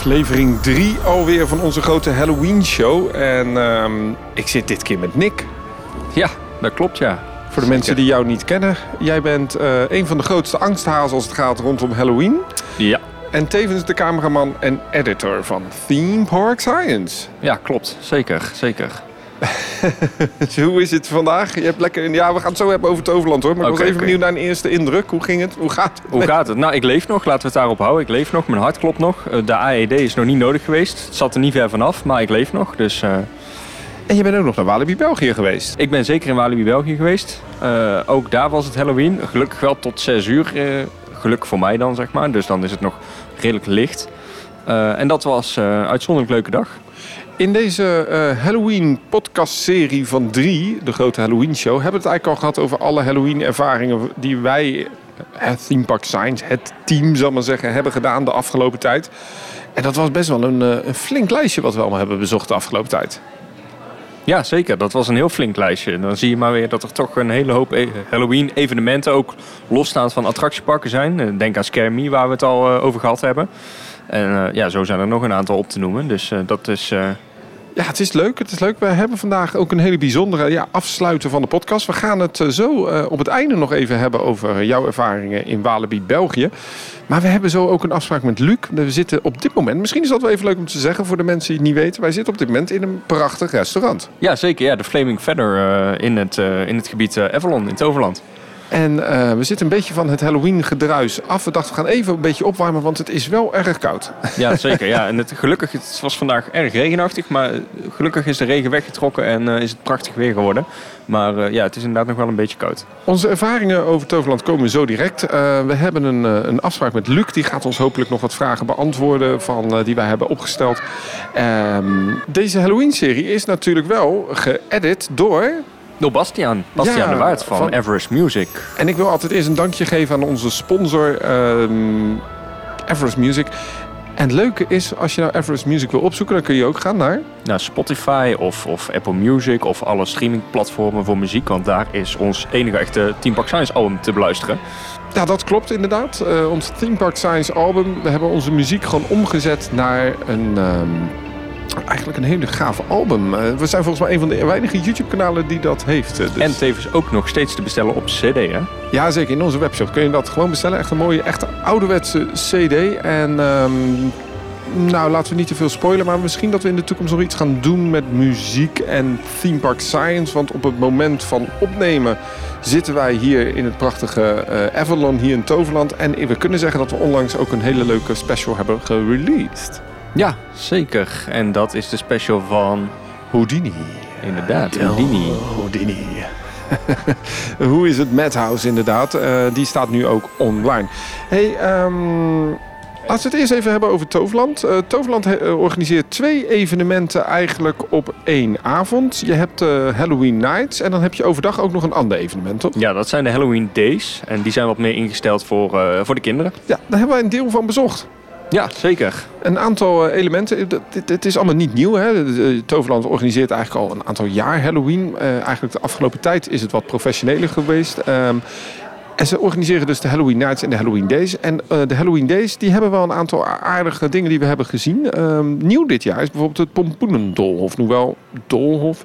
Aflevering 3 alweer van onze grote Halloween show. En ehm, ik zit dit keer met Nick. Ja, dat klopt ja. Voor de mensen die jou niet kennen. Jij bent eh, een van de grootste angsthazen als het gaat rondom Halloween. Ja. En tevens de cameraman en editor van Theme Park Science. Ja, klopt. Zeker, zeker. Hoe is het vandaag? Je hebt lekker... Ja, we gaan het zo hebben over Toverland hoor. Maar ik Oké, was even benieuwd naar een eerste indruk. Hoe ging het? Hoe gaat het? Hoe gaat het? Nou, ik leef nog. Laten we het daarop houden. Ik leef nog. Mijn hart klopt nog. Eh, De AED is nog niet nodig geweest. Het zat er niet ver vanaf, maar ik leef nog. Dus eh, En je bent ook nog naar Walibi België geweest. ik ben zeker in Walibi, België geweest. Eh, ook daar was het Halloween. Gelukkig wel tot 6 uur. gelukkig voor mij dan, zeg maar. Dus dan is het nog redelijk licht. En dat was een uitzonderlijk leuke dag. In deze eh, Halloween podcast serie van drie, de grote Halloween show, hebben we het eigenlijk al gehad over alle Halloween ervaringen die wij, het Theme Park Science, het team zal maar zeggen, hebben gedaan de afgelopen tijd. En dat was best wel een, eh, een flink lijstje wat we allemaal hebben bezocht de afgelopen tijd. Ja, zeker. Dat was een heel flink lijstje. Dan zie je maar weer dat er toch een hele hoop e- Halloween-evenementen ook losstaand van attractieparken zijn. Eh, Denk aan Scare waar we het al over gehad hebben. En ja, zo zijn er nog een aantal op te noemen. Dus dat is... Ja, het is leuk. Het is leuk. We hebben vandaag ook een hele bijzondere ja, afsluiten van de podcast. We gaan het eh, zo eh, op het einde nog even hebben over jouw ervaringen in Walibi, België. Maar we hebben zo ook een afspraak met Luc. We zitten op dit moment, misschien is dat wel even leuk om te zeggen voor de mensen die het niet weten. Wij zitten op dit moment in een prachtig restaurant. ja, zeker. Ja, de Flaming Feather eh, in, het, in het gebied Avalon, in het Overland. En eh, we zitten een beetje van het Halloween gedruis af. We dachten we gaan even een beetje opwarmen, want het is wel erg koud. Ja, zeker. Ja. En het, gelukkig, het was vandaag erg regenachtig. Maar gelukkig is de regen weggetrokken en eh, is het prachtig weer geworden. Maar eh, ja, het is inderdaad nog wel een beetje koud. Onze ervaringen over Toverland komen zo direct. We hebben een, een afspraak met Luc. Die gaat ons hopelijk nog wat vragen beantwoorden van, die wij hebben opgesteld. Ehm, deze Halloween-serie is natuurlijk wel geëdit door... Door Bastiaan. Bastiaan Ja, de Waard van, van- Everest Music. En ik wil altijd eerst een dankje geven aan onze sponsor ehm, Everest Music. En het leuke is, als je nou Everest Music wil opzoeken... dan kun je ook gaan naar... naar Spotify of, of Apple Music of alle streamingplatformen voor muziek. Want daar is ons enige echte Team Park Science album te beluisteren. Ja, dat klopt inderdaad. Eh, ons Theme Park Science album. We hebben onze muziek gewoon omgezet naar een... ehm, eigenlijk een hele gave album. Eh, we zijn volgens mij een van de weinige YouTube-kanalen die dat heeft. eh, dus- En tevens ook nog steeds te bestellen op CD. Hè? Ja, zeker. In onze webshop kun je dat gewoon bestellen. Echt een mooie, echt ouderwetse CD. En ehm, nou, laten we niet te veel spoilen. Maar misschien dat we in de toekomst nog iets gaan doen met muziek en Theme Park Science. Want op het moment van opnemen zitten wij hier in het prachtige eh, Avalon, hier in Toverland. En we kunnen zeggen dat we onlangs ook een hele leuke special hebben gereleased. Ja, zeker. En dat is de special van, Houdini. inderdaad, Houdini. Houdini. Hoe is het Madhouse inderdaad? Eh, die staat nu ook online. Hey, ehm, laten we het eerst even hebben over Toverland. Eh, Toverland eh, organiseert twee evenementen eigenlijk op één avond. Je hebt eh, Halloween Nights en dan heb je overdag ook nog een ander evenement, toch? Ja, dat zijn de Halloween Days. En die zijn wat meer ingesteld voor, voor de kinderen. Ja, daar hebben wij een deel van bezocht. Ja, zeker. Een aantal eh, elementen. Het is allemaal niet nieuw. Hè? Toverland organiseert eigenlijk al een aantal jaar Halloween. Eh, eigenlijk de afgelopen tijd is het wat professioneler geweest. Ehm, en ze organiseren dus de Halloween Nights en de Halloween Days. En eh, de Halloween Days die hebben wel een aantal aardige dingen die we hebben gezien. Ehm, nieuw dit jaar is bijvoorbeeld het Pompoenendolhof. Nu wel Dolhof.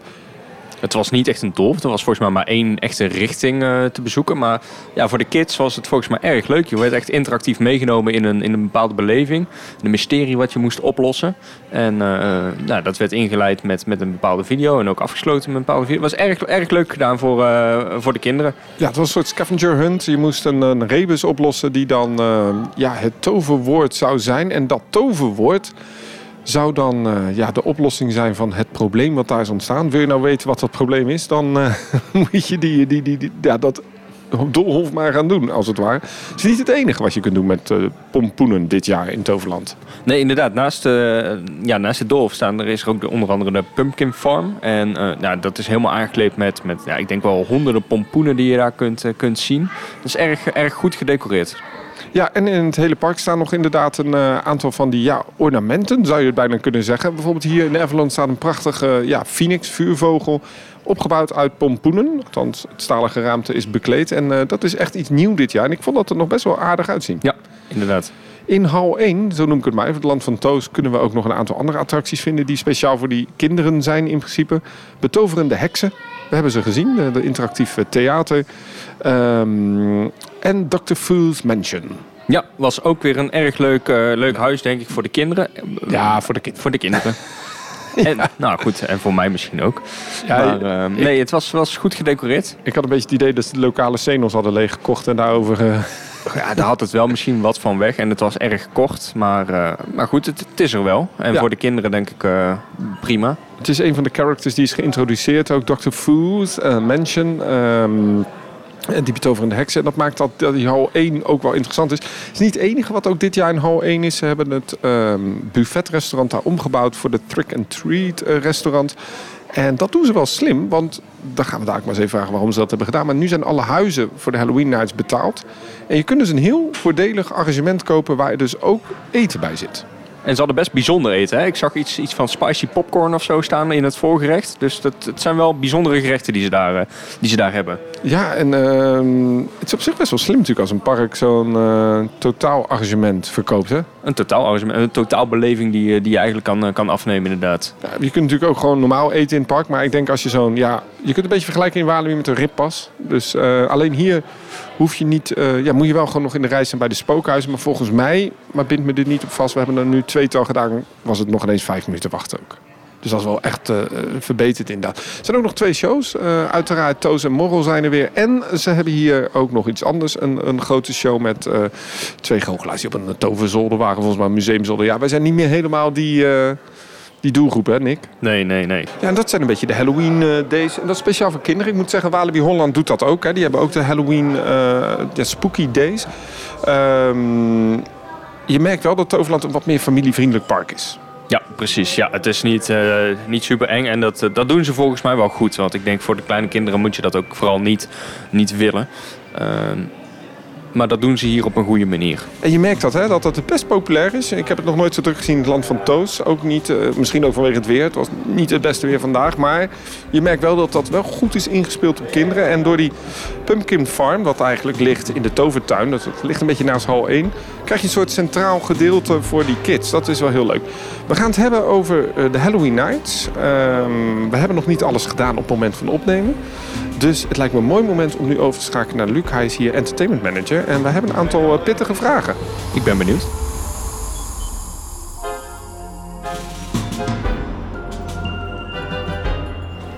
Het was niet echt een dolf. Er was volgens mij maar één echte richting eh, te bezoeken. Maar ja, voor de kids was het volgens mij erg leuk. Je werd echt interactief meegenomen in een, in een bepaalde beleving. Een mysterie wat je moest oplossen. En eh, nou, dat werd ingeleid met, met een bepaalde video. En ook afgesloten met een bepaalde video. Het was erg, erg leuk gedaan voor, voor de kinderen. Ja, het was een soort scavenger hunt. Je moest een, een rebus oplossen die dan ja, het toverwoord zou zijn. En dat toverwoord zou dan eh, ja, de oplossing zijn van het probleem wat daar is ontstaan. Wil je nou weten wat dat probleem is, dan eh, moet je die, die, die, ja, dat doolhof maar gaan doen, als het ware. Het is niet het enige wat je kunt doen met eh, pompoenen dit jaar in Toverland. Nee, inderdaad. Naast, ja, naast de Dolf staan er is er ook de, onder andere de Pumpkin Farm. En nou, dat is helemaal aangekleed met, met ja, ik denk wel honderden pompoenen die je daar kunt, kunt zien. Dat is erg, erg goed gedecoreerd. Ja, en in het hele park staan nog inderdaad een eh, aantal van die ja, ornamenten, zou je het bijna kunnen zeggen. Bijvoorbeeld hier in Avalon staat een prachtige ja, phoenix, vuurvogel, opgebouwd uit pompoenen. Althans, het stalen geraamte is bekleed. En eh, dat is echt iets nieuw dit jaar. En ik vond dat er nog best wel aardig uitzien. Ja, inderdaad. In hal 1, zo noem ik het maar even, het Land van Toos, kunnen we ook nog een aantal andere attracties vinden die speciaal voor die kinderen zijn in principe. Betoverende heksen, we hebben ze gezien, de, de interactieve theater. Ehm, en Dr. Fool's Mansion. Ja, was ook weer een erg leuk, eh, leuk huis, denk ik, voor de kinderen. Ja, voor de kinderen. Voor de kinderen. En, nou goed, en voor mij misschien ook. Ja, maar, eh, nee, het was, was goed gedecoreerd. Ik had een beetje het idee dat ze de lokale Cenos hadden leeggekocht en daarover... eh, Ja, daar had het wel misschien wat van weg. En het was erg kort. Maar, eh, maar goed, het, het is er wel. En Ja. voor de kinderen denk ik eh, prima. Het is een van de characters die is geïntroduceerd, ook Dr. Fool's eh, Mansion. ehm, en die betoverende heksen. En dat maakt dat, dat die hal 1 ook wel interessant is. Het is niet het enige wat ook dit jaar in hal 1 is. Ze hebben het ehm, buffetrestaurant daar omgebouwd voor de Trick and Treat eh, restaurant. En dat doen ze wel slim, want dan gaan we daar ook maar eens even vragen waarom ze dat hebben gedaan. Maar nu zijn alle huizen voor de Halloween Nights betaald. En je kunt dus een heel voordelig arrangement kopen waar dus ook eten bij zit. En ze hadden best bijzonder eten. Hè? Ik zag iets, iets van spicy popcorn of zo staan in het voorgerecht. Dus dat, het zijn wel bijzondere gerechten die ze daar, eh, die ze daar hebben. Ja, en ehm, het is op zich best wel slim natuurlijk als een park zo'n eh totaal arrangement verkoopt. Hè? Een totaal, een totaalbeleving die, eh, die je eigenlijk kan, kan afnemen inderdaad. Ja, je kunt natuurlijk ook gewoon normaal eten in het park. Maar ik denk als je zo'n... Ja, je kunt een beetje vergelijken in Walibi met een rippas. Dus alleen hier hoef je niet... eh, ja, moet je wel gewoon nog in de rij zijn bij de spookhuizen. Maar volgens mij, maar bind me dit niet op vast. We hebben er nu tweetal gedaan. Was het nog ineens vijf minuten wachten ook. Dus dat is wel echt eh, verbeterd inderdaad. Er zijn ook nog twee shows. Eh, uiteraard Toos en Morrel zijn er weer. En ze hebben hier ook nog iets anders. Een, een grote show met twee goochelaars die op een toverzolder waren. Volgens mij een museumzolder. Ja, wij zijn niet meer helemaal die, die doelgroep hè Nick? Nee, nee, nee. Ja, en dat zijn een beetje de Halloween eh, days. En dat is speciaal voor kinderen. Ik moet zeggen, Walibi Holland doet dat ook. Hè. Die hebben ook de Halloween eh, de spooky days. Ehm, je merkt wel dat Toverland een wat meer familievriendelijk park is. Ja, precies. Ja, het is niet, eh, niet super eng en dat, dat doen ze volgens mij wel goed. Want ik denk voor de kleine kinderen moet je dat ook vooral niet, niet willen. Maar dat doen ze hier op een goede manier. En je merkt dat, hè, dat het best populair is. Ik heb het nog nooit zo druk gezien in het land van Toos. Ook niet, eh, misschien ook vanwege het weer. Het was niet het beste weer vandaag. Maar je merkt wel dat dat wel goed is ingespeeld op kinderen. En door die Pumpkin Farm, wat eigenlijk ligt in de tovertuin. Dat ligt een beetje naast hal 1. Krijg je een soort centraal gedeelte voor die kids. Dat is wel heel leuk. We gaan het hebben over eh, de Halloween Nights. Ehm, we hebben nog niet alles gedaan op het moment van opnemen. Dus het lijkt me een mooi moment om nu over te schakelen naar Luc. Hij is hier entertainment manager. En we hebben een aantal eh, pittige vragen. Ik ben benieuwd.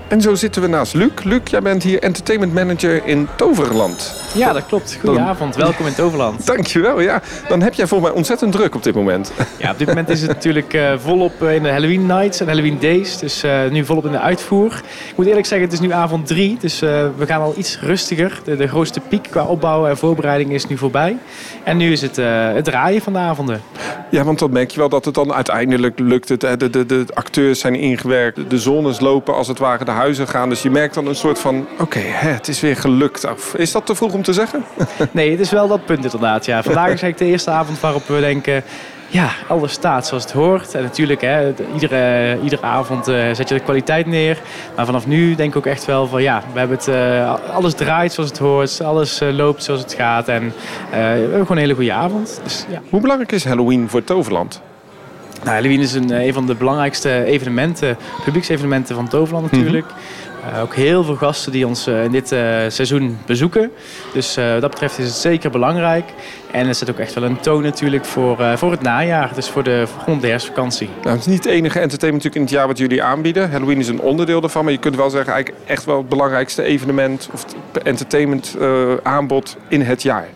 En zo zitten we naast Luc. Luc, jij bent hier entertainment manager in Toverland. Ja, dat klopt. Goedenavond, welkom in Toverland. Dankjewel, ja. Dan heb jij volgens mij ontzettend druk op dit moment. Ja, op dit moment is het natuurlijk eh, volop eh, in de Halloween Nights en Halloween Days. Dus eh, nu volop in de uitvoer. Ik moet eerlijk zeggen, het is nu avond drie. Dus we gaan al iets rustiger. De, de grootste piek qua opbouw en voorbereiding is nu voorbij. En nu is het het draaien van de avonden. Ja, want dan merk je wel dat het dan uiteindelijk lukt. Het, de, de, de acteurs zijn ingewerkt. De zones lopen als het ware de huizen gaan. Dus je merkt dan een soort van... Oké, het is weer gelukt. Of Is dat te vroeg om te zeggen? Nee, het is wel dat punt inderdaad. Ja. Vandaag is eigenlijk de eerste avond waarop we denken... Ja, alles staat zoals het hoort. En natuurlijk, hè, de- iedere, iedere avond eh, zet je de kwaliteit neer. Maar vanaf nu denk ik ook echt wel van... Ja, we hebben het, eh, alles draait zoals het hoort. Alles eh, loopt zoals het gaat. En we hebben gewoon een hele goede avond. Dus, ja. Hoe belangrijk is Halloween voor Toverland? Nou, Halloween is een, eh, een van de belangrijkste evenementen, publieksevenementen van Toverland natuurlijk. Eh, ook heel veel gasten die ons eh, in dit seizoen bezoeken. Dus wat dat betreft is het zeker belangrijk. En er zit ook echt wel een toon natuurlijk voor, voor het najaar. Dus voor de, rond de herfstvakantie. Nou, het is niet het enige entertainment natuurlijk in het jaar wat jullie aanbieden. Halloween is een onderdeel daarvan. Maar je kunt wel zeggen eigenlijk echt wel het belangrijkste evenement... of het entertainment aanbod in het jaar.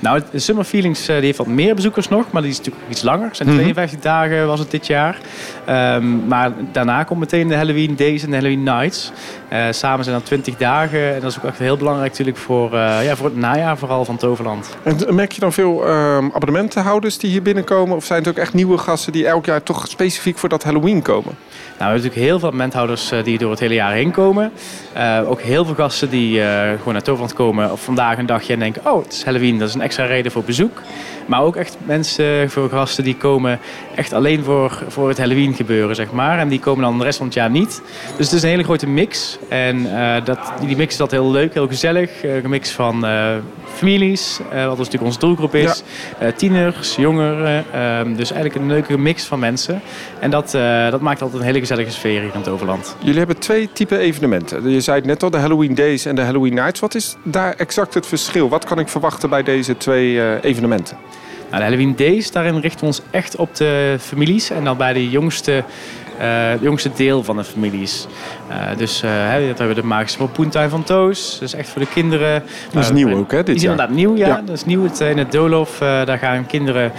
Nou, de Summer Feelings eh, die heeft wat meer bezoekers nog, maar die is natuurlijk iets langer. Het zijn Mhm. 52 dagen was het dit jaar. Ehm, maar daarna komt meteen de Halloween Days en de Halloween Nights. Eh, samen zijn dat 20 dagen. En dat is ook echt heel belangrijk natuurlijk voor, eh, ja, voor het najaar vooral van Toverland. En merk je dan veel ehm, abonnementenhouders die hier binnenkomen? Of zijn het ook echt nieuwe gasten die elk jaar toch specifiek voor dat Halloween komen? Nou, we hebben natuurlijk heel veel abonnementhouders eh, die door het hele jaar heen komen. Ook heel veel gasten die gewoon naar Toverland komen op vandaag een dagje en denken... oh, het is Halloween, dat is een extra reden voor bezoek. Maar ook echt mensen, voor gasten die komen echt alleen voor, voor het Halloween gebeuren, zeg maar. En die komen dan de rest van het jaar niet. Dus het is een hele grote mix. En uh, dat, die mix is dat heel leuk, heel gezellig. Uh, een mix van uh, families, wat dus natuurlijk onze doelgroep is. Ja. tieners, jongeren. Ehm, dus eigenlijk een leuke mix van mensen. En dat, dat maakt altijd een hele gezellige sfeer hier in het Overland. Jullie hebben twee typen evenementen. Je zei het net al, de Halloween Days en de Halloween Nights. Wat is daar exact het verschil? Wat kan ik verwachten bij deze twee evenementen? Nou, de Halloween Days, daarin richten we ons echt op de families en dan bij de jongste, uh, jongste deel van de families. Uh, dus uh, dat hebben we de Magische Pompoentuin van Toos. Dus echt voor de kinderen. Dat is nieuw ook, hè? Dit is inderdaad nieuw, ja. ja. Dat is nieuw het, in het Doolhof. daar gaan kinderen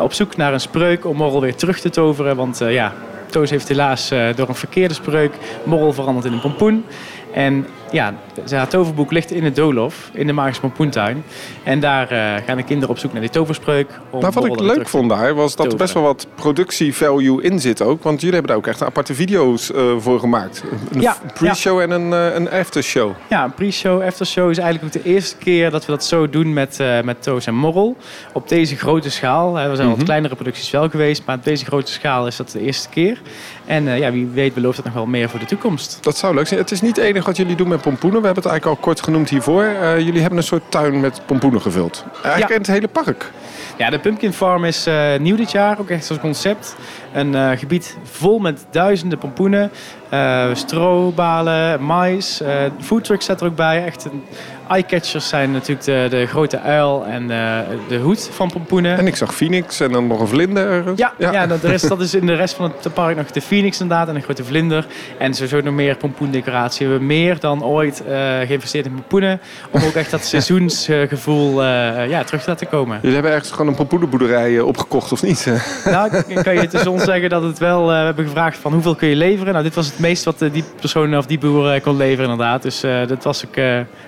op zoek naar een spreuk om Morrel weer terug te toveren. Want ja, Toos heeft helaas door een verkeerde spreuk Morrel veranderd in een pompoen. En ja, het toverboek ligt in het Doolhof, in de Magische Pompoentuin. En daar uh, gaan de kinderen op zoek naar die toverspreuk. Om nou, wat ik leuk vond daar, was dat er best wel wat productievalue in zit ook. Want jullie hebben daar ook echt aparte video's uh, voor gemaakt. Een ja, pre-show ja. en een, uh, een aftershow. Ja, een pre-show, aftershow is eigenlijk ook de eerste keer dat we dat zo doen met, met Toos en Morrel. Op deze grote schaal. Er zijn mm -hmm. wat kleinere producties wel geweest, maar op deze grote schaal is dat de eerste keer. En ja, wie weet belooft dat nog wel meer voor de toekomst. Dat zou leuk zijn. Het is niet het enige wat jullie doen met pompoenen. We hebben het eigenlijk al kort genoemd hiervoor. Uh, jullie hebben een soort tuin met pompoenen gevuld. Eigenlijk ja. in het hele park. Ja, de Pumpkin Farm is uh, nieuw dit jaar, ook echt als concept. Een uh, gebied vol met duizenden pompoenen, uh, strobalen, mais. Uh, foodtrucks zit er ook bij. Echt een, eyecatchers zijn natuurlijk de, de grote uil en uh, de hoed van pompoenen. En ik zag Phoenix en dan nog een vlinder. Ja, ja. ja de rest, dat is in de rest van het park nog de Phoenix inderdaad en een grote vlinder. En sowieso nog meer pompoendecoratie. We hebben meer dan ooit geïnvesteerd in pompoenen. Om ook echt dat seizoensgevoel ja, terug te laten komen. Jullie hebben ergens gewoon een pompoenenboerderij opgekocht of niet? nou, kan je tussen ons zeggen dat het wel... we hebben gevraagd van hoeveel kun je leveren? Nou, dit was het het meest wat die persoon of die boer eh, kon leveren inderdaad. Dus uh, dat was ook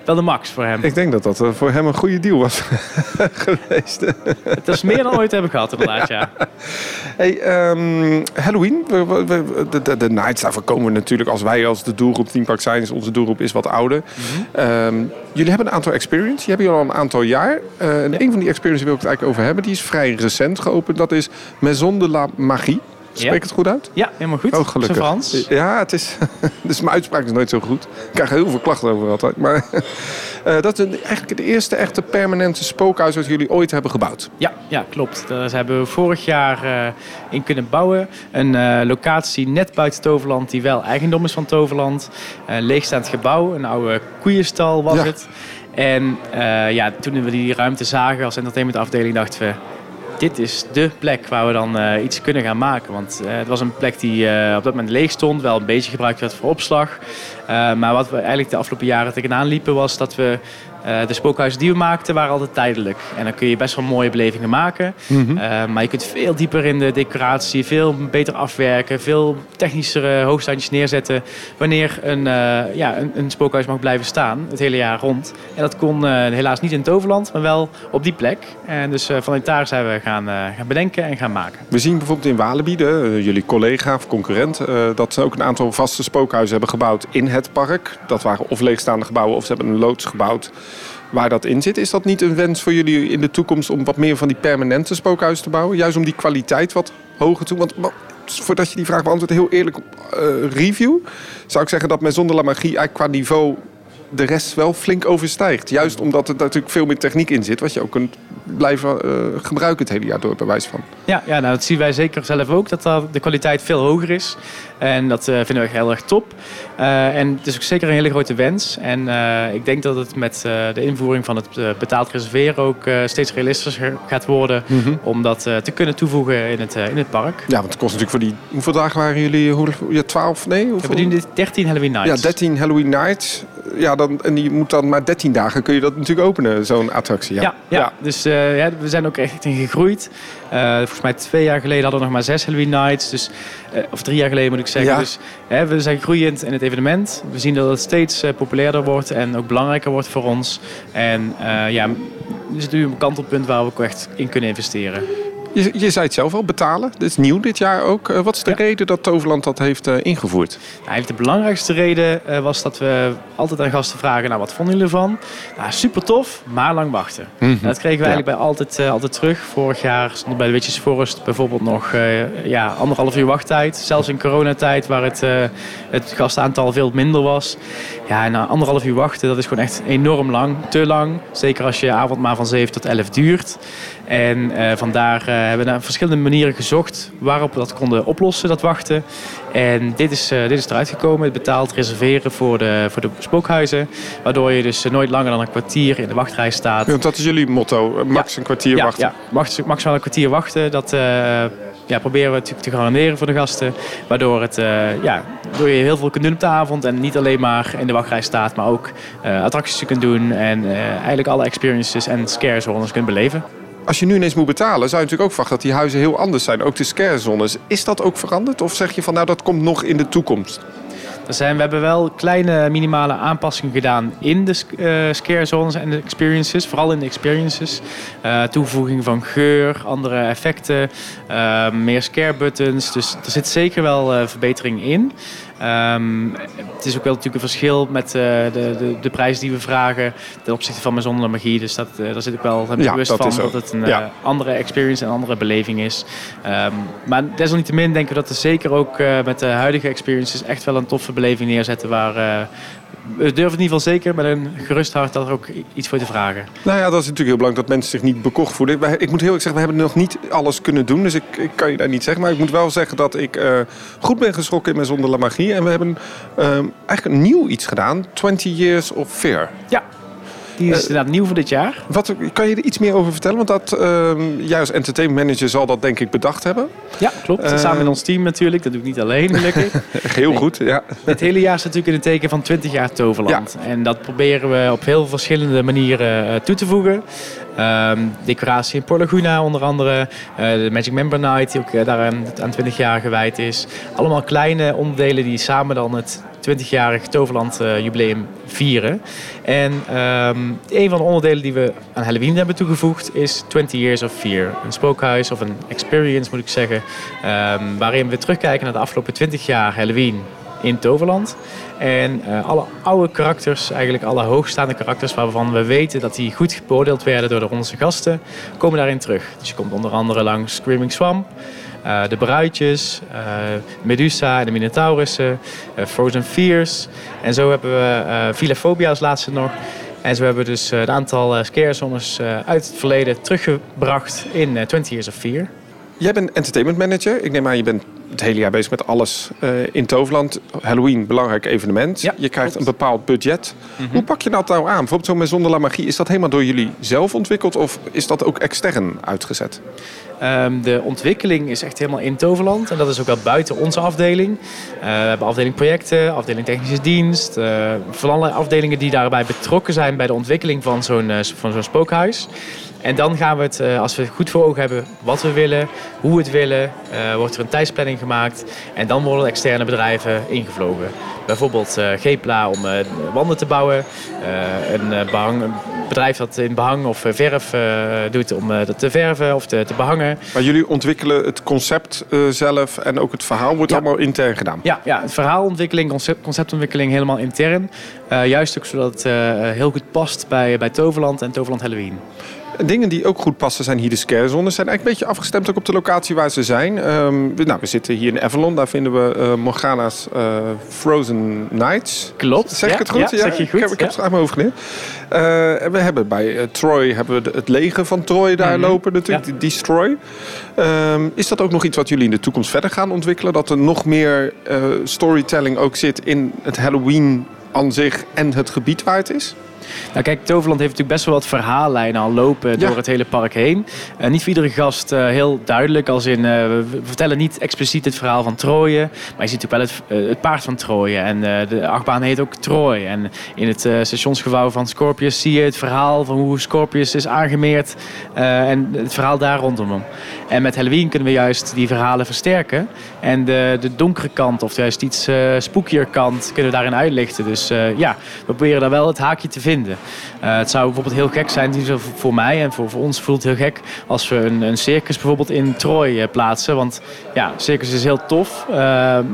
wel de max voor hem. Ik denk dat dat voor hem een goede deal was geweest. het is meer dan ooit hebben gehad inderdaad, ja. Hey, um, Halloween, de, de, de nights, daarvoor komen we natuurlijk als wij als de doelgroep Team Park Science, onze doelgroep is wat ouder. Mm -hmm. um, jullie hebben een aantal experience, die hebben jullie al een aantal jaar. En ja. een van die experiences wil ik het eigenlijk over hebben, die is vrij recent geopend. Dat is Maison de la Magie. Spreek ik het goed uit? Ja, helemaal goed. Oh, gelukkig. Frans. Ja, het is, dus mijn uitspraak is nooit zo goed. Ik krijg heel veel klachten over altijd. Maar uh, dat is eigenlijk het eerste echte permanente spookhuis dat jullie ooit hebben gebouwd. Ja, ja klopt. Daar hebben we vorig jaar uh, in kunnen bouwen. Een uh, locatie net buiten Toverland die wel eigendom is van Toverland. Een leegstaand gebouw, een oude koeienstal was ja. het. En ja, toen we die ruimte zagen als entertainmentafdeling dachten we dit is de plek waar we dan uh, iets kunnen gaan maken. Want uh, het was een plek die uh, op dat moment leeg stond, wel een beetje gebruikt werd voor opslag. maar wat we eigenlijk de afgelopen jaren tegenaan liepen was dat we uh, de spookhuizen die we maakten waren altijd tijdelijk. En dan kun je best wel mooie belevingen maken. Mm -hmm. uh, maar je kunt veel dieper in de decoratie, veel beter afwerken, veel technischere hoogstandjes neerzetten. Wanneer een, uh, ja, een, een, spookhuis mag blijven staan, het hele jaar rond. En dat kon helaas niet in Toverland, maar wel op die plek. En dus vanuit daar zijn we gaan, gaan bedenken en gaan maken. We zien bijvoorbeeld in Walibi, jullie collega of concurrent, dat ze ook een aantal vaste spookhuizen hebben gebouwd in het park. Dat waren of leegstaande gebouwen of ze hebben een loods gebouwd waar dat in zit. Is dat niet een wens voor jullie in de toekomst om wat meer van die permanente spookhuizen te bouwen? Juist om die kwaliteit wat hoger te doen? Want voordat je die vraag beantwoordt, heel eerlijk uh, review. Zou ik zeggen dat met Zonder La Magie eigenlijk qua niveau de rest wel flink overstijgt. Juist omdat er natuurlijk veel meer techniek in zit, wat je ook kunt blijven uh, gebruiken het hele jaar door, bij wijze van. Ja, ja nou, dat zien wij zeker zelf ook, dat de kwaliteit veel hoger is. En dat uh, vinden we heel erg top. Uh, en het is ook zeker een hele grote wens. En ik denk dat het met de invoering van het betaald reserveren ook steeds realistischer gaat worden mm -hmm. om dat te kunnen toevoegen in het, in het park. Ja, want het kost natuurlijk voor die... Hoeveel dagen waren jullie? Hoe, ja, 12? Nee? Hoeveel? We doen 13 Halloween Nights. Ja, 13 Halloween Nights. Ja, dan, en die moet dan maar 13 dagen kun je dat natuurlijk openen, zo'n attractie. Ja, ja, ja. ja. dus ja, we zijn ook echt in gegroeid. Uh, volgens mij twee jaar geleden hadden we nog maar zes Halloween Nights. Dus, uh, of drie jaar geleden moet ik zeggen. Dus we zijn groeiend in het evenement. We zien dat het steeds populairder wordt en ook belangrijker wordt voor ons. En ja, we zitten nu een kantelpunt waar we ook echt in kunnen investeren. Je, je zei het zelf al, betalen. Dat is nieuw dit jaar ook. Eh, wat is de Ja. reden dat Toverland dat heeft eh, ingevoerd? Nou, de belangrijkste reden eh, was dat we altijd aan gasten vragen, nou wat vonden jullie ervan? Nou, super tof, maar lang wachten. Mhm. Dat kregen we eigenlijk bij altijd, altijd terug. Vorig jaar stond bij de Witches Forest bijvoorbeeld nog ja, anderhalf uur wachttijd. Zelfs in coronatijd waar het, het gastaantal veel minder was. Ja, en na anderhalf uur wachten, dat is gewoon echt enorm lang. Te lang. Zeker als je avond maar van 7 tot 11 duurt. En eh, vandaar eh, hebben we naar verschillende manieren gezocht waarop we dat konden oplossen, dat wachten. En dit is, eh, dit is eruit gekomen. Het betaald reserveren voor de, voor de spookhuizen. Waardoor je dus nooit langer dan een kwartier in de wachtrij staat. Want dat is jullie motto, max een kwartier ja, wachten. Ja, max- maximaal een kwartier wachten. Dat ja, proberen we natuurlijk te garanderen voor de gasten. Waardoor, het, ja, waardoor je heel veel kunt doen op de avond. En niet alleen maar in de wachtrij staat, maar ook attracties kunt doen. En eigenlijk alle experiences en scare zones kunt beleven. Als je nu ineens moet betalen, zou je natuurlijk ook verwachten dat die huizen heel anders zijn. Ook de scarezones. Is dat ook veranderd? Of zeg je van nou dat komt nog in de toekomst? Zijn, we hebben wel kleine minimale aanpassingen gedaan in de eh, scare zones en de experiences. Vooral in de experiences. Eh, toevoeging van geur, andere effecten, eh, meer scare buttons. Dus er zit zeker wel verbetering in. Ehm, het is ook wel natuurlijk een verschil met eh, de, de, de prijs die we vragen ten opzichte van mijn zonder magie. Dus dat, eh, daar zit ik wel Ja, bewust van dat het een Ja. eh, andere experience en andere beleving is. Ehm, maar desalniettemin denken we dat er zeker ook met de huidige experiences echt wel een toffe beleving neerzetten waar... eh, we durven het in ieder geval zeker met een gerust hart dat er ook iets voor te vragen. Nou ja, dat is natuurlijk heel belangrijk dat mensen zich niet bekocht voelen. Ik moet heel eerlijk zeggen, we hebben nog niet alles kunnen doen. Dus ik, ik kan je daar niet zeggen. Maar ik moet wel zeggen dat ik eh, goed ben geschrokken in mijn Zonder La Magie. En we hebben ehm, eigenlijk een nieuw iets gedaan. 20 Years of Fear. Ja, die is inderdaad nieuw voor dit jaar. Wat, kan je er iets meer over vertellen? Want dat, ehm, als entertainment manager zal dat denk ik bedacht hebben. Ja, klopt. Eh, Samen met ons team natuurlijk. Dat doe ik niet alleen, gelukkig. Heel goed, ja. Het hele jaar staat natuurlijk in het teken van 20 jaar Toverland. En dat proberen we op heel verschillende manieren eh, toe te voegen. Ehm, decoratie in Port Laguna onder andere. Eh, de Magic Member Night die ook daaraan aan 20 jaar gewijd is. Allemaal kleine onderdelen die samen dan het 20-jarig Toverland eh, jubileum vieren. En ehm, een van de onderdelen die we aan Halloween hebben toegevoegd is 20 Years of Fear. Een spookhuis of een experience moet ik zeggen. ehm, waarin we terugkijken naar de afgelopen 20 jaar Halloween in Toverland. En eh, alle oude karakters, eigenlijk alle hoogstaande karakters waarvan we weten dat die goed beoordeeld werden door onze gasten, komen daarin terug. Dus je komt onder andere langs Screaming Swamp, eh, de Bruidjes, eh, Medusa en de Minotaurussen, eh, Frozen Fears. En zo hebben we eh Villa Phobia als laatste nog. En zo hebben we dus een aantal scare zones eh, uit het verleden teruggebracht in eh, 20 Years of Fear. Jij bent entertainment manager. Ik neem aan, je bent het hele jaar bezig met alles in Toverland. Halloween, belangrijk evenement. Ja, je krijgt klopt. een bepaald budget. Hoe pak je dat nou aan? Bijvoorbeeld zo met Zonder La Magie. Is dat helemaal door jullie zelf ontwikkeld? Of is dat ook extern uitgezet? Ehm, de ontwikkeling is echt helemaal in Toverland. En dat is ook wel buiten onze afdeling. Eh, we hebben afdeling projecten, afdeling technische dienst. eh van allerlei afdelingen die daarbij betrokken zijn bij de ontwikkeling van zo'n eh, van zo'n spookhuis. En dan gaan we het, eh, als we goed voor ogen hebben wat we willen, hoe we het willen, eh, wordt er een tijdsplanning gemaakt. En dan worden externe bedrijven ingevlogen. Bijvoorbeeld eh Gepla om wanden te bouwen. Een, eh, behang, een bedrijf dat in behang of verf doet om dat te verven of te, te behangen. Maar jullie ontwikkelen het concept zelf en ook het verhaal wordt Ja. allemaal intern gedaan. Ja, ja verhaalontwikkeling, concept, conceptontwikkeling helemaal intern. Juist ook zodat het heel goed past bij, bij Toverland en Toverland Halloween. Dingen die ook goed passen zijn hier de scarezones. Zijn eigenlijk een beetje afgestemd ook op de locatie waar ze zijn. Ehm, we, nou, we zitten hier in Avalon. Daar vinden we eh, Morgana's eh, Frozen Nights. Klopt. Zeg ik ja, het goed? Ja, zeg je Ik goed. heb, ik heb ja. het uit mijn hoofd geleerd. Eh, we hebben bij Troy hebben we het leger van Troy daar Mhm. lopen natuurlijk. Destroy. Ehm, is dat ook nog iets wat jullie in de toekomst verder gaan ontwikkelen? Dat er nog meer storytelling ook zit in het Halloween aan zich en het gebied waar het is? Nou kijk, Toverland heeft natuurlijk best wel wat verhaallijnen al lopen Ja. door het hele park heen. Eh, niet voor iedere gast eh, heel duidelijk, als in eh, we vertellen niet expliciet het verhaal van Troje, maar je ziet natuurlijk wel het, het paard van Troje. En de achtbaan heet ook Troy. En in het stationsgebouw van Scorpius zie je het verhaal van hoe Scorpius is aangemeerd en het verhaal daar rondom hem. En met Halloween kunnen we juist die verhalen versterken en de, de donkere kant of juist iets spookier kant kunnen we daarin uitlichten. Dus ja, we proberen daar wel het haakje te vinden. Uh, het zou bijvoorbeeld heel gek zijn, voor mij en voor, voor ons voelt het heel gek als we een, een circus bijvoorbeeld in Troy plaatsen. Want ja, circus is heel tof, uh,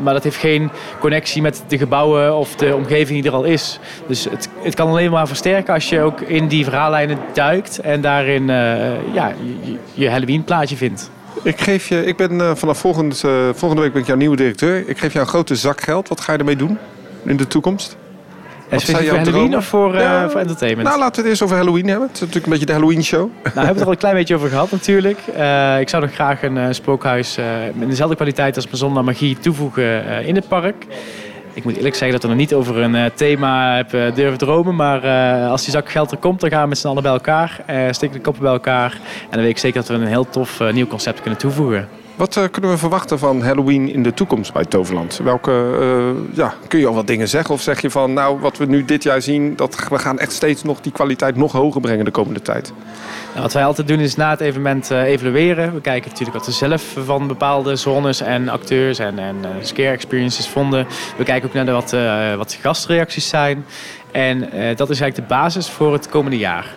maar dat heeft geen connectie met de gebouwen of de omgeving die er al is. Dus het, het kan alleen maar versterken als je ook in die verhaallijnen duikt en daarin ja, je, je Halloween plaatje vindt. Ik, geef je, ik ben vanaf volgend, volgende week ben ik jouw nieuwe directeur. Ik geef jou een grote zak geld. Wat ga je ermee doen in de toekomst? Wat voor Halloween of voor, uh, ja, voor entertainment? Nou, laten we het eerst over Halloween hebben. Het is natuurlijk een beetje de Halloween show. Nou, we hebben het er al een klein beetje over gehad natuurlijk. ik zou nog graag een spookhuis in dezelfde kwaliteit als mijn Zondag Magie toevoegen in het park. Ik moet eerlijk zeggen dat we nog niet over een thema heb durven dromen. Maar als die zak geld er komt, dan gaan we met z'n allen bij elkaar. steken de koppen bij elkaar. En dan weet ik zeker dat we een heel tof nieuw concept kunnen toevoegen. Wat kunnen we verwachten van Halloween in de toekomst bij Toverland? Welke, ja, kun je al wat dingen zeggen? Of zeg je van, nou, wat we nu dit jaar zien... dat we gaan echt steeds nog die kwaliteit nog hoger brengen de komende tijd? Nou, wat wij altijd doen is na het evenement uh, evalueren. We kijken natuurlijk wat we zelf van bepaalde zones en acteurs en, en scare experiences vonden. We kijken ook naar de, wat, wat gastreacties zijn. En dat is eigenlijk de basis voor het komende jaar.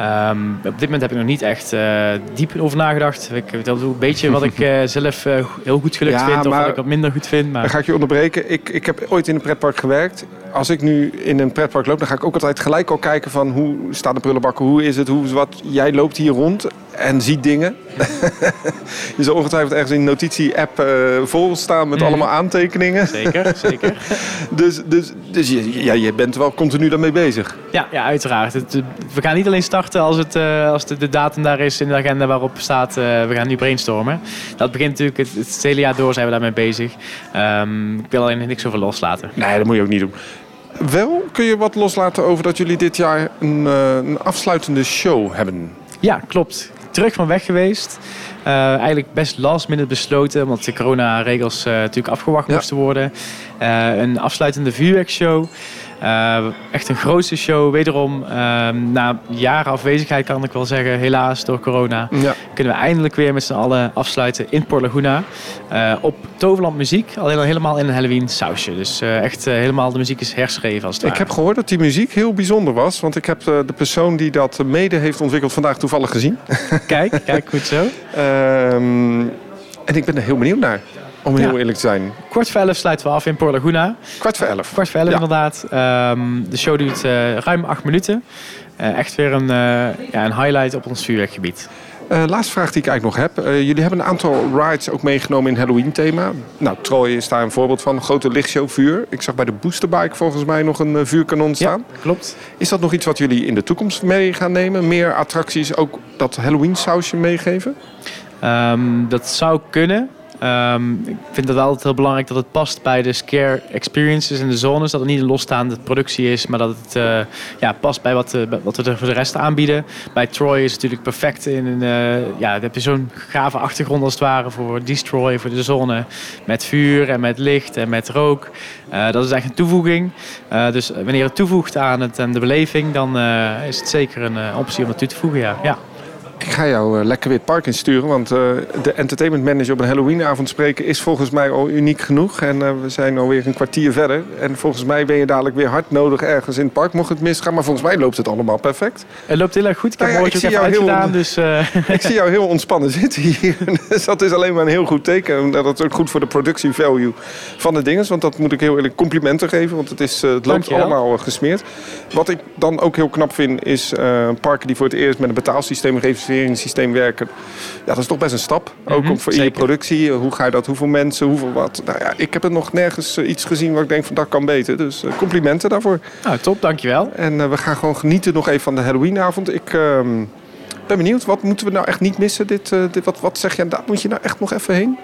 Um, op dit moment heb ik nog niet echt uh, diep over nagedacht. Ik vertel een beetje wat ik uh, zelf uh, heel goed gelukt ja, vind of wat ik wat minder goed vind. Maar... Dan ga ik je onderbreken. Ik, ik heb ooit in een pretpark gewerkt. Als ik nu in een pretpark loop, dan ga ik ook altijd gelijk al kijken van hoe staan de prullenbakken, hoe is het, hoe wat. Jij loopt hier rond en ziet dingen. je zal ongetwijfeld ergens in een notitie-app vol staan met mhm. allemaal aantekeningen. Zeker, zeker. dus dus, dus je, ja, je bent wel continu daarmee bezig. Ja, ja uiteraard. We gaan niet alleen starten als, het, uh, als de, de, datum daar is in de agenda waarop staat uh, we gaan nu brainstormen. Dat begint natuurlijk het, het, hele jaar door zijn we daarmee bezig. Um, ik wil alleen niks over loslaten. Nee, dat moet je ook niet doen. Wel kun je wat loslaten over dat jullie dit jaar een, een afsluitende show hebben. Ja, klopt terug van weg geweest. Uh, eigenlijk best last minute besloten, omdat de coronaregels uh, natuurlijk afgewacht moesten worden. Uh, een afsluitende vuurwerkshow. Uh, echt een grootste show. Wederom, uh, na jaren afwezigheid kan ik wel zeggen, helaas door corona, ja. kunnen we eindelijk weer met z'n allen afsluiten in Port Laguna. Uh, op Toverland muziek, alleen al helemaal in een Halloween sausje. Dus echt helemaal de muziek is herschreven als het Ik heb gehoord dat die muziek heel bijzonder was, want ik heb de, de persoon die dat mede heeft ontwikkeld vandaag toevallig gezien. Kijk, kijk goed zo. Ehm, en ik ben er heel benieuwd naar. Om heel eerlijk te zijn. Kwart voor elf sluiten we af in Port Laguna. Kwart voor elf? Kwart voor elf, inderdaad. Um, de show duurt uh, ruim acht minuten. Uh, echt weer een, uh, ja, een highlight op ons vuurwerkgebied. laatste vraag die ik eigenlijk nog heb. jullie hebben een aantal rides ook meegenomen in Halloween thema. Nou, Troy is daar een voorbeeld van. Een grote lichtshow vuur. Ik zag bij de Boosterbike volgens mij nog een vuurkanon staan. Ja, klopt. Is dat nog iets wat jullie in de toekomst mee gaan nemen? Meer attracties, ook dat Halloween sausje meegeven? Um, dat zou kunnen. Um, ik vind het altijd heel belangrijk dat het past bij de scare experiences en de zones. Dat het niet een losstaande productie is, maar dat het uh, ja, past bij wat, uh, wat we er voor de rest aanbieden. Bij Troy is het natuurlijk perfect in een. Uh, ja, heb je zo'n gave achtergrond als het ware voor Destroy, voor de zone. Met vuur en met licht en met rook. dat is echt een toevoeging. dus wanneer het toevoegt aan het en de beleving, dan is het zeker een optie om het toe te voegen. Ja. ja. Ik ga jou uh, lekker weer het park insturen. Want uh, de entertainment manager op een Halloweenavond spreken is volgens mij al uniek genoeg. En uh, we zijn alweer een kwartier verder. En volgens mij ben je dadelijk weer hard nodig ergens in het park. Mocht het misgaan. Maar volgens mij loopt het allemaal perfect. Het loopt heel erg goed. Ik heb nou ja, ik zie jou heel, dus, Ik zie jou heel ontspannen zitten hier. dus dat is alleen maar een heel goed teken. Dat is ook goed voor de productie value van de dingen. Want dat moet ik heel eerlijk complimenten geven. Want het, is, het loopt allemaal gesmeerd. Wat ik dan ook heel knap vind is parken die voor het eerst met een betaalsysteem geven systeem werken. Ja, dat is toch best een stap. Ook mm voor je productie. Hoe ga je dat? Hoeveel mensen? Hoeveel wat? Nou ja, ik heb er nog nergens eh, iets gezien waar ik denk van dat kan beter. Dus uh, complimenten daarvoor. Nou, top. Dankjewel. En uh, we gaan gewoon genieten nog even van de Halloweenavond. Ik ehm, ben benieuwd. Wat moeten we nou echt niet missen? Dit, dit, wat, wat zeg je? Daar moet je nou echt nog even heen?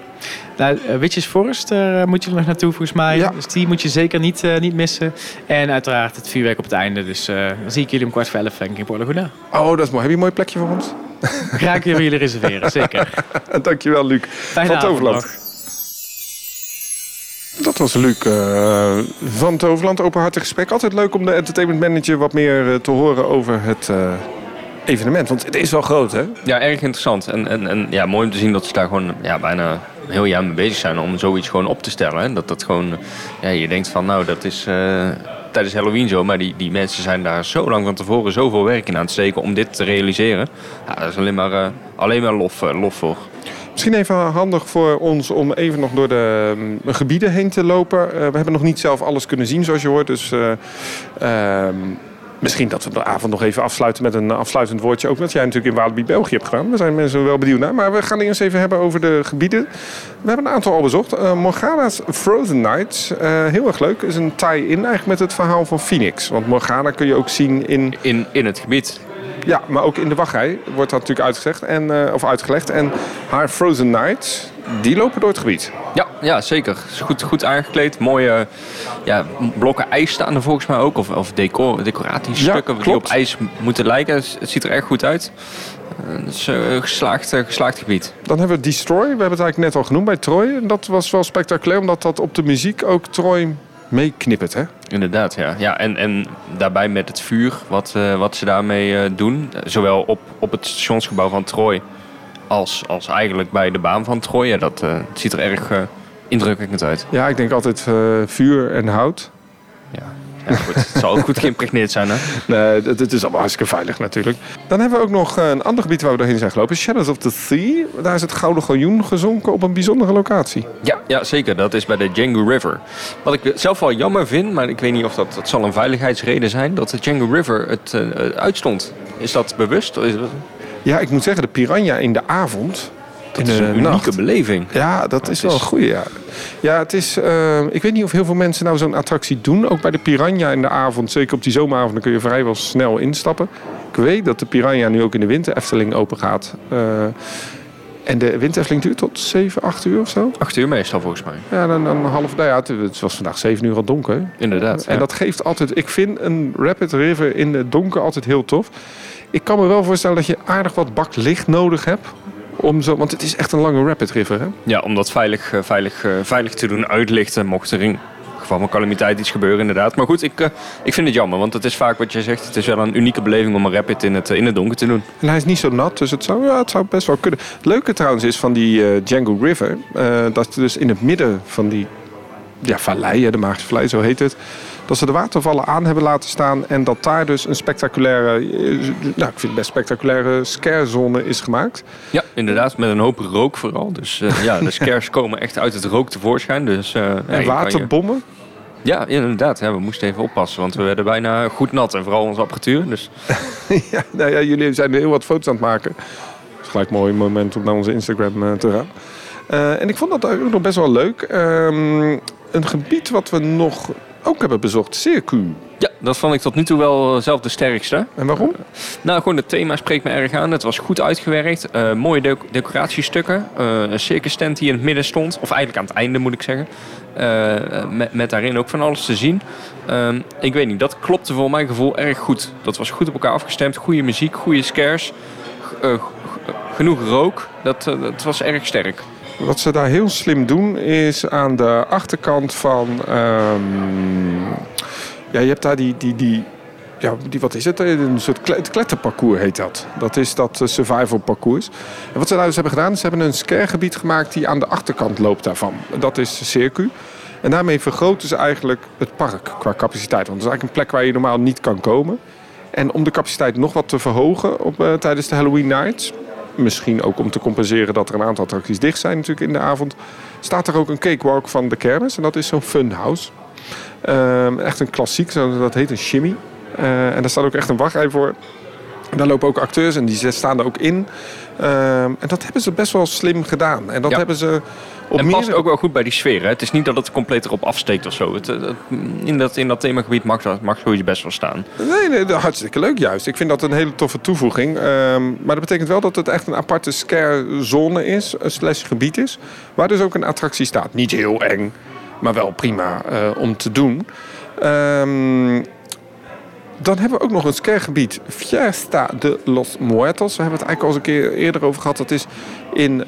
Nou, Witches Forest uh, moet je er nog naartoe volgens mij. Ja. Dus die moet je zeker niet, uh, niet missen. En uiteraard het vuurwerk op het einde. Dus uh, dan zie ik jullie om kwart voor elf denk ik in Port Laguna. Oh, dat is mooi. Heb je een mooi plekje voor ons? Ga ik jullie reserveren, zeker. Dankjewel, Luc. Fijne van Toverland. Dat was Luc uh, van Toverland. Openhartig gesprek. Altijd leuk om de entertainment manager wat meer uh, te horen over het uh, evenement. Want het is wel groot, hè? Ja, erg interessant. En, en, en ja, mooi om te zien dat ze daar gewoon ja, bijna heel jaar bezig zijn om zoiets gewoon op te stellen. Dat dat gewoon, ja, je denkt van nou, dat is tijdens Halloween zo. Maar die, die mensen zijn daar zo lang van tevoren zoveel werk in aan het steken om dit te realiseren. Ja, dat is alleen maar, uh, alleen maar lof, uh, lof voor. Misschien even handig voor ons om even nog door de um, gebieden heen te lopen. We hebben nog niet zelf alles kunnen zien, zoals je hoort. Dus ehm, Misschien dat we de avond nog even afsluiten met een afsluitend woordje. Ook wat jij natuurlijk in Walibi België hebt gedaan. Daar zijn mensen wel benieuwd naar. Maar we gaan eerst even hebben over de gebieden. We hebben een aantal al bezocht. Uh, Morgana's Frozen Nights. Uh, heel erg leuk. Is een tie-in eigenlijk met het verhaal van Phoenix. Want Morgana kun je ook zien in... In, in het gebied. Ja, maar ook in de wachtrij wordt dat natuurlijk uitgelegd. En, uh, of uitgelegd. En haar Frozen Nights, die lopen door het gebied. Ja, ja zeker. Goed, goed aangekleed. Mooie ja, blokken ijs staan er volgens mij ook. Of, of decor, decoratiestukken ja, die op ijs moeten lijken. Het ziet er echt goed uit. Het is een geslaagd, geslaagd gebied. Dan hebben we Destroy. We hebben het eigenlijk net al genoemd bij Troy. En dat was wel spectaculair, omdat dat op de muziek ook Troy meeknippert, hè? Inderdaad, ja. ja en, en daarbij met het vuur, wat, uh, wat ze daarmee uh, doen. Zowel op, op het stationsgebouw van Troy als, als eigenlijk bij de baan van Troy. Ja, dat uh, ziet er erg indrukwekkend uit. Ja, ik denk altijd vuur en hout. Ja. Ja, goed. Het zal ook goed geïmpregneerd zijn, hè? Nee, het, is allemaal hartstikke veilig natuurlijk. Dan hebben we ook nog een ander gebied waar we doorheen zijn gelopen. Shadows of the Sea. Daar is het Gouden Galjoen gezonken op een bijzondere locatie. Ja, ja zeker. Dat is bij de Django River. Wat ik zelf wel jammer vind, maar ik weet niet of dat, dat zal een veiligheidsreden zijn... dat de Django River het uh, uitstond. Is dat bewust? Is dat... Ja, ik moet zeggen, de piranha in de avond dat is een unieke nacht. beleving. Ja, dat is wel een goede. Ja. ja, het is. Uh, ik weet niet of heel veel mensen nou zo'n attractie doen. Ook bij de Piranha in de avond. Zeker op die zomeravond, dan kun je vrijwel snel instappen. Ik weet dat de Piranha nu ook in de winter Efteling open gaat. Uh, en de winter Efteling duurt tot 7, 8 uur of zo? 8 uur meestal volgens mij. Ja, dan, dan half. Nou ja, het was vandaag 7 uur al donker. Inderdaad. En ja. dat geeft altijd. Ik vind een Rapid River in het donker altijd heel tof. Ik kan me wel voorstellen dat je aardig wat bak licht nodig hebt om zo, want het is echt een lange rapid river, hè? Ja, om dat veilig, veilig, veilig te doen uitlichten mocht er in geval van calamiteit iets gebeuren inderdaad. Maar goed, ik, uh, ik vind het jammer, want het is vaak wat je zegt. Het is wel een unieke beleving om een rapid in het, in het donker te doen. En hij is niet zo nat, dus het zou, ja, het zou best wel kunnen. Het leuke trouwens is van die uh, Django River, uh, dat dus in het midden van die ja, vallei, de Maagse Vallei, zo heet het dat ze de watervallen aan hebben laten staan en dat daar dus een spectaculaire, nou ik vind best spectaculaire scarezone is gemaakt. Ja, inderdaad, met een hoop rook vooral. Dus uh, ja, de scares komen echt uit het rook tevoorschijn. Dus, uh, en ja, waterbommen? Je... Ja, inderdaad. We moesten even oppassen, want we werden bijna goed nat. En vooral onze apparatuur. Dus. ja, nou ja, jullie zijn heel wat foto's aan het maken. Het is gelijk een mooi moment om naar onze Instagram uh, te gaan. en ik vond dat ook nog best wel leuk. Um, een gebied wat we nog ook hebben bezocht, Circu. Ja, dat vond ik tot nu toe wel zelf de sterkste. En waarom? Uh, nou, gewoon het thema spreekt me erg aan. Het was goed uitgewerkt. Uh, mooie de decoratiestukken. Uh, een circus tent die in het midden stond. Of eigenlijk aan het einde moet ik zeggen. Met, met, daarin ook van alles te zien. Ehm, ik weet niet, dat klopte voor mijn gevoel erg goed. Dat was goed op elkaar afgestemd. Goede muziek, goede scares. genoeg rook. Dat, dat was erg sterk. Wat ze daar heel slim doen is aan de achterkant van. Um, ja, je hebt daar die, die, die ja, die, wat is het? Een soort kletterparcours heet dat. Dat is dat survival parcours. En wat ze daar dus hebben gedaan, ze hebben een scaregebied gemaakt die aan de achterkant loopt daarvan. Dat is Circu. En daarmee vergroten ze eigenlijk het park qua capaciteit. Want het is eigenlijk een plek waar je normaal niet kan komen. En om de capaciteit nog wat te verhogen op, uh, tijdens de Halloween Nights, misschien ook om te compenseren dat er een aantal attracties dicht zijn natuurlijk in de avond, staat er ook een cakewalk van de kermis. En dat is zo'n funhouse. Um, echt een klassiek, dat heet een shimmy. Uh, en daar staat ook echt een wachtrij voor. En daar lopen ook acteurs en die staan er ook in. Um, en dat hebben ze best wel slim gedaan. En dat ja. hebben ze op en past ook wel goed bij die sfeer. Hè? Het is niet dat het compleet erop afsteekt of zo. Het, het, in, dat, in dat themagebied mag, dat, mag zoiets best wel staan. Nee, nee, dat hartstikke leuk juist. Ik vind dat een hele toffe toevoeging. Um, maar dat betekent wel dat het echt een aparte scare-zone is, een slash gebied is. Waar dus ook een attractie staat. Niet heel eng, maar wel prima uh, om te doen. Um, dan hebben we ook nog een scaregebied, Fiesta de los Muertos. We hebben het eigenlijk al eens een keer eerder over gehad. Dat is in uh,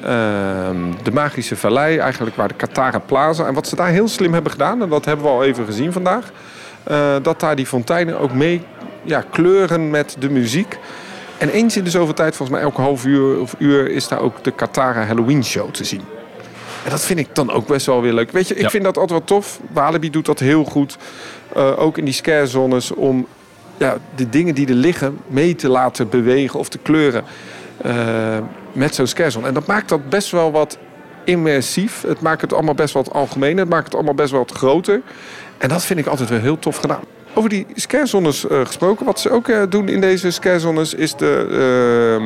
de Magische Vallei, eigenlijk waar de Katara Plaza. En wat ze daar heel slim hebben gedaan, en dat hebben we al even gezien vandaag... Uh, dat daar die fonteinen ook mee ja, kleuren met de muziek. En eens in de zoveel tijd, volgens mij elke half uur of uur... is daar ook de Katara Halloween Show te zien. En dat vind ik dan ook best wel weer leuk. Weet je, ik Ja. vind dat altijd wel tof. Walibi doet dat heel goed. Eh, ook in die scare-zones om ja, de dingen die er liggen mee te laten bewegen of te kleuren eh, met zo'n scare-zone. En dat maakt dat best wel wat immersief. Het maakt het allemaal best wat algemeen. Het maakt het allemaal best wel wat groter. En dat vind ik altijd wel heel tof gedaan. Over die scare-zones eh, gesproken. Wat ze ook eh, doen in deze scare-zones is de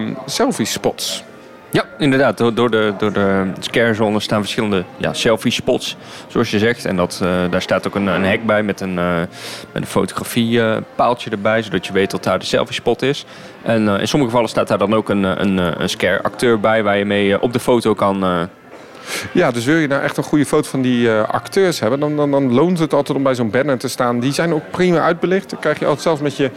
eh, selfie-spots. Ja, inderdaad. Door, de, door de scarezone staan verschillende ja, selfie spots, zoals je zegt. En dat, eh, daar staat ook een, een hek bij met een, eh met een fotografiepaaltje erbij, zodat je weet dat daar de selfie spot is. En eh, in sommige gevallen staat daar dan ook een, eh, een, eh, een scare acteur bij, waar je mee eh, op de foto kan... eh, Ja, dus wil je nou echt een goede foto van die eh, acteurs hebben, dan, dan, dan loont het altijd om bij zo'n banner te staan. Die zijn ook prima uitbelicht. Dan krijg je altijd zelfs met je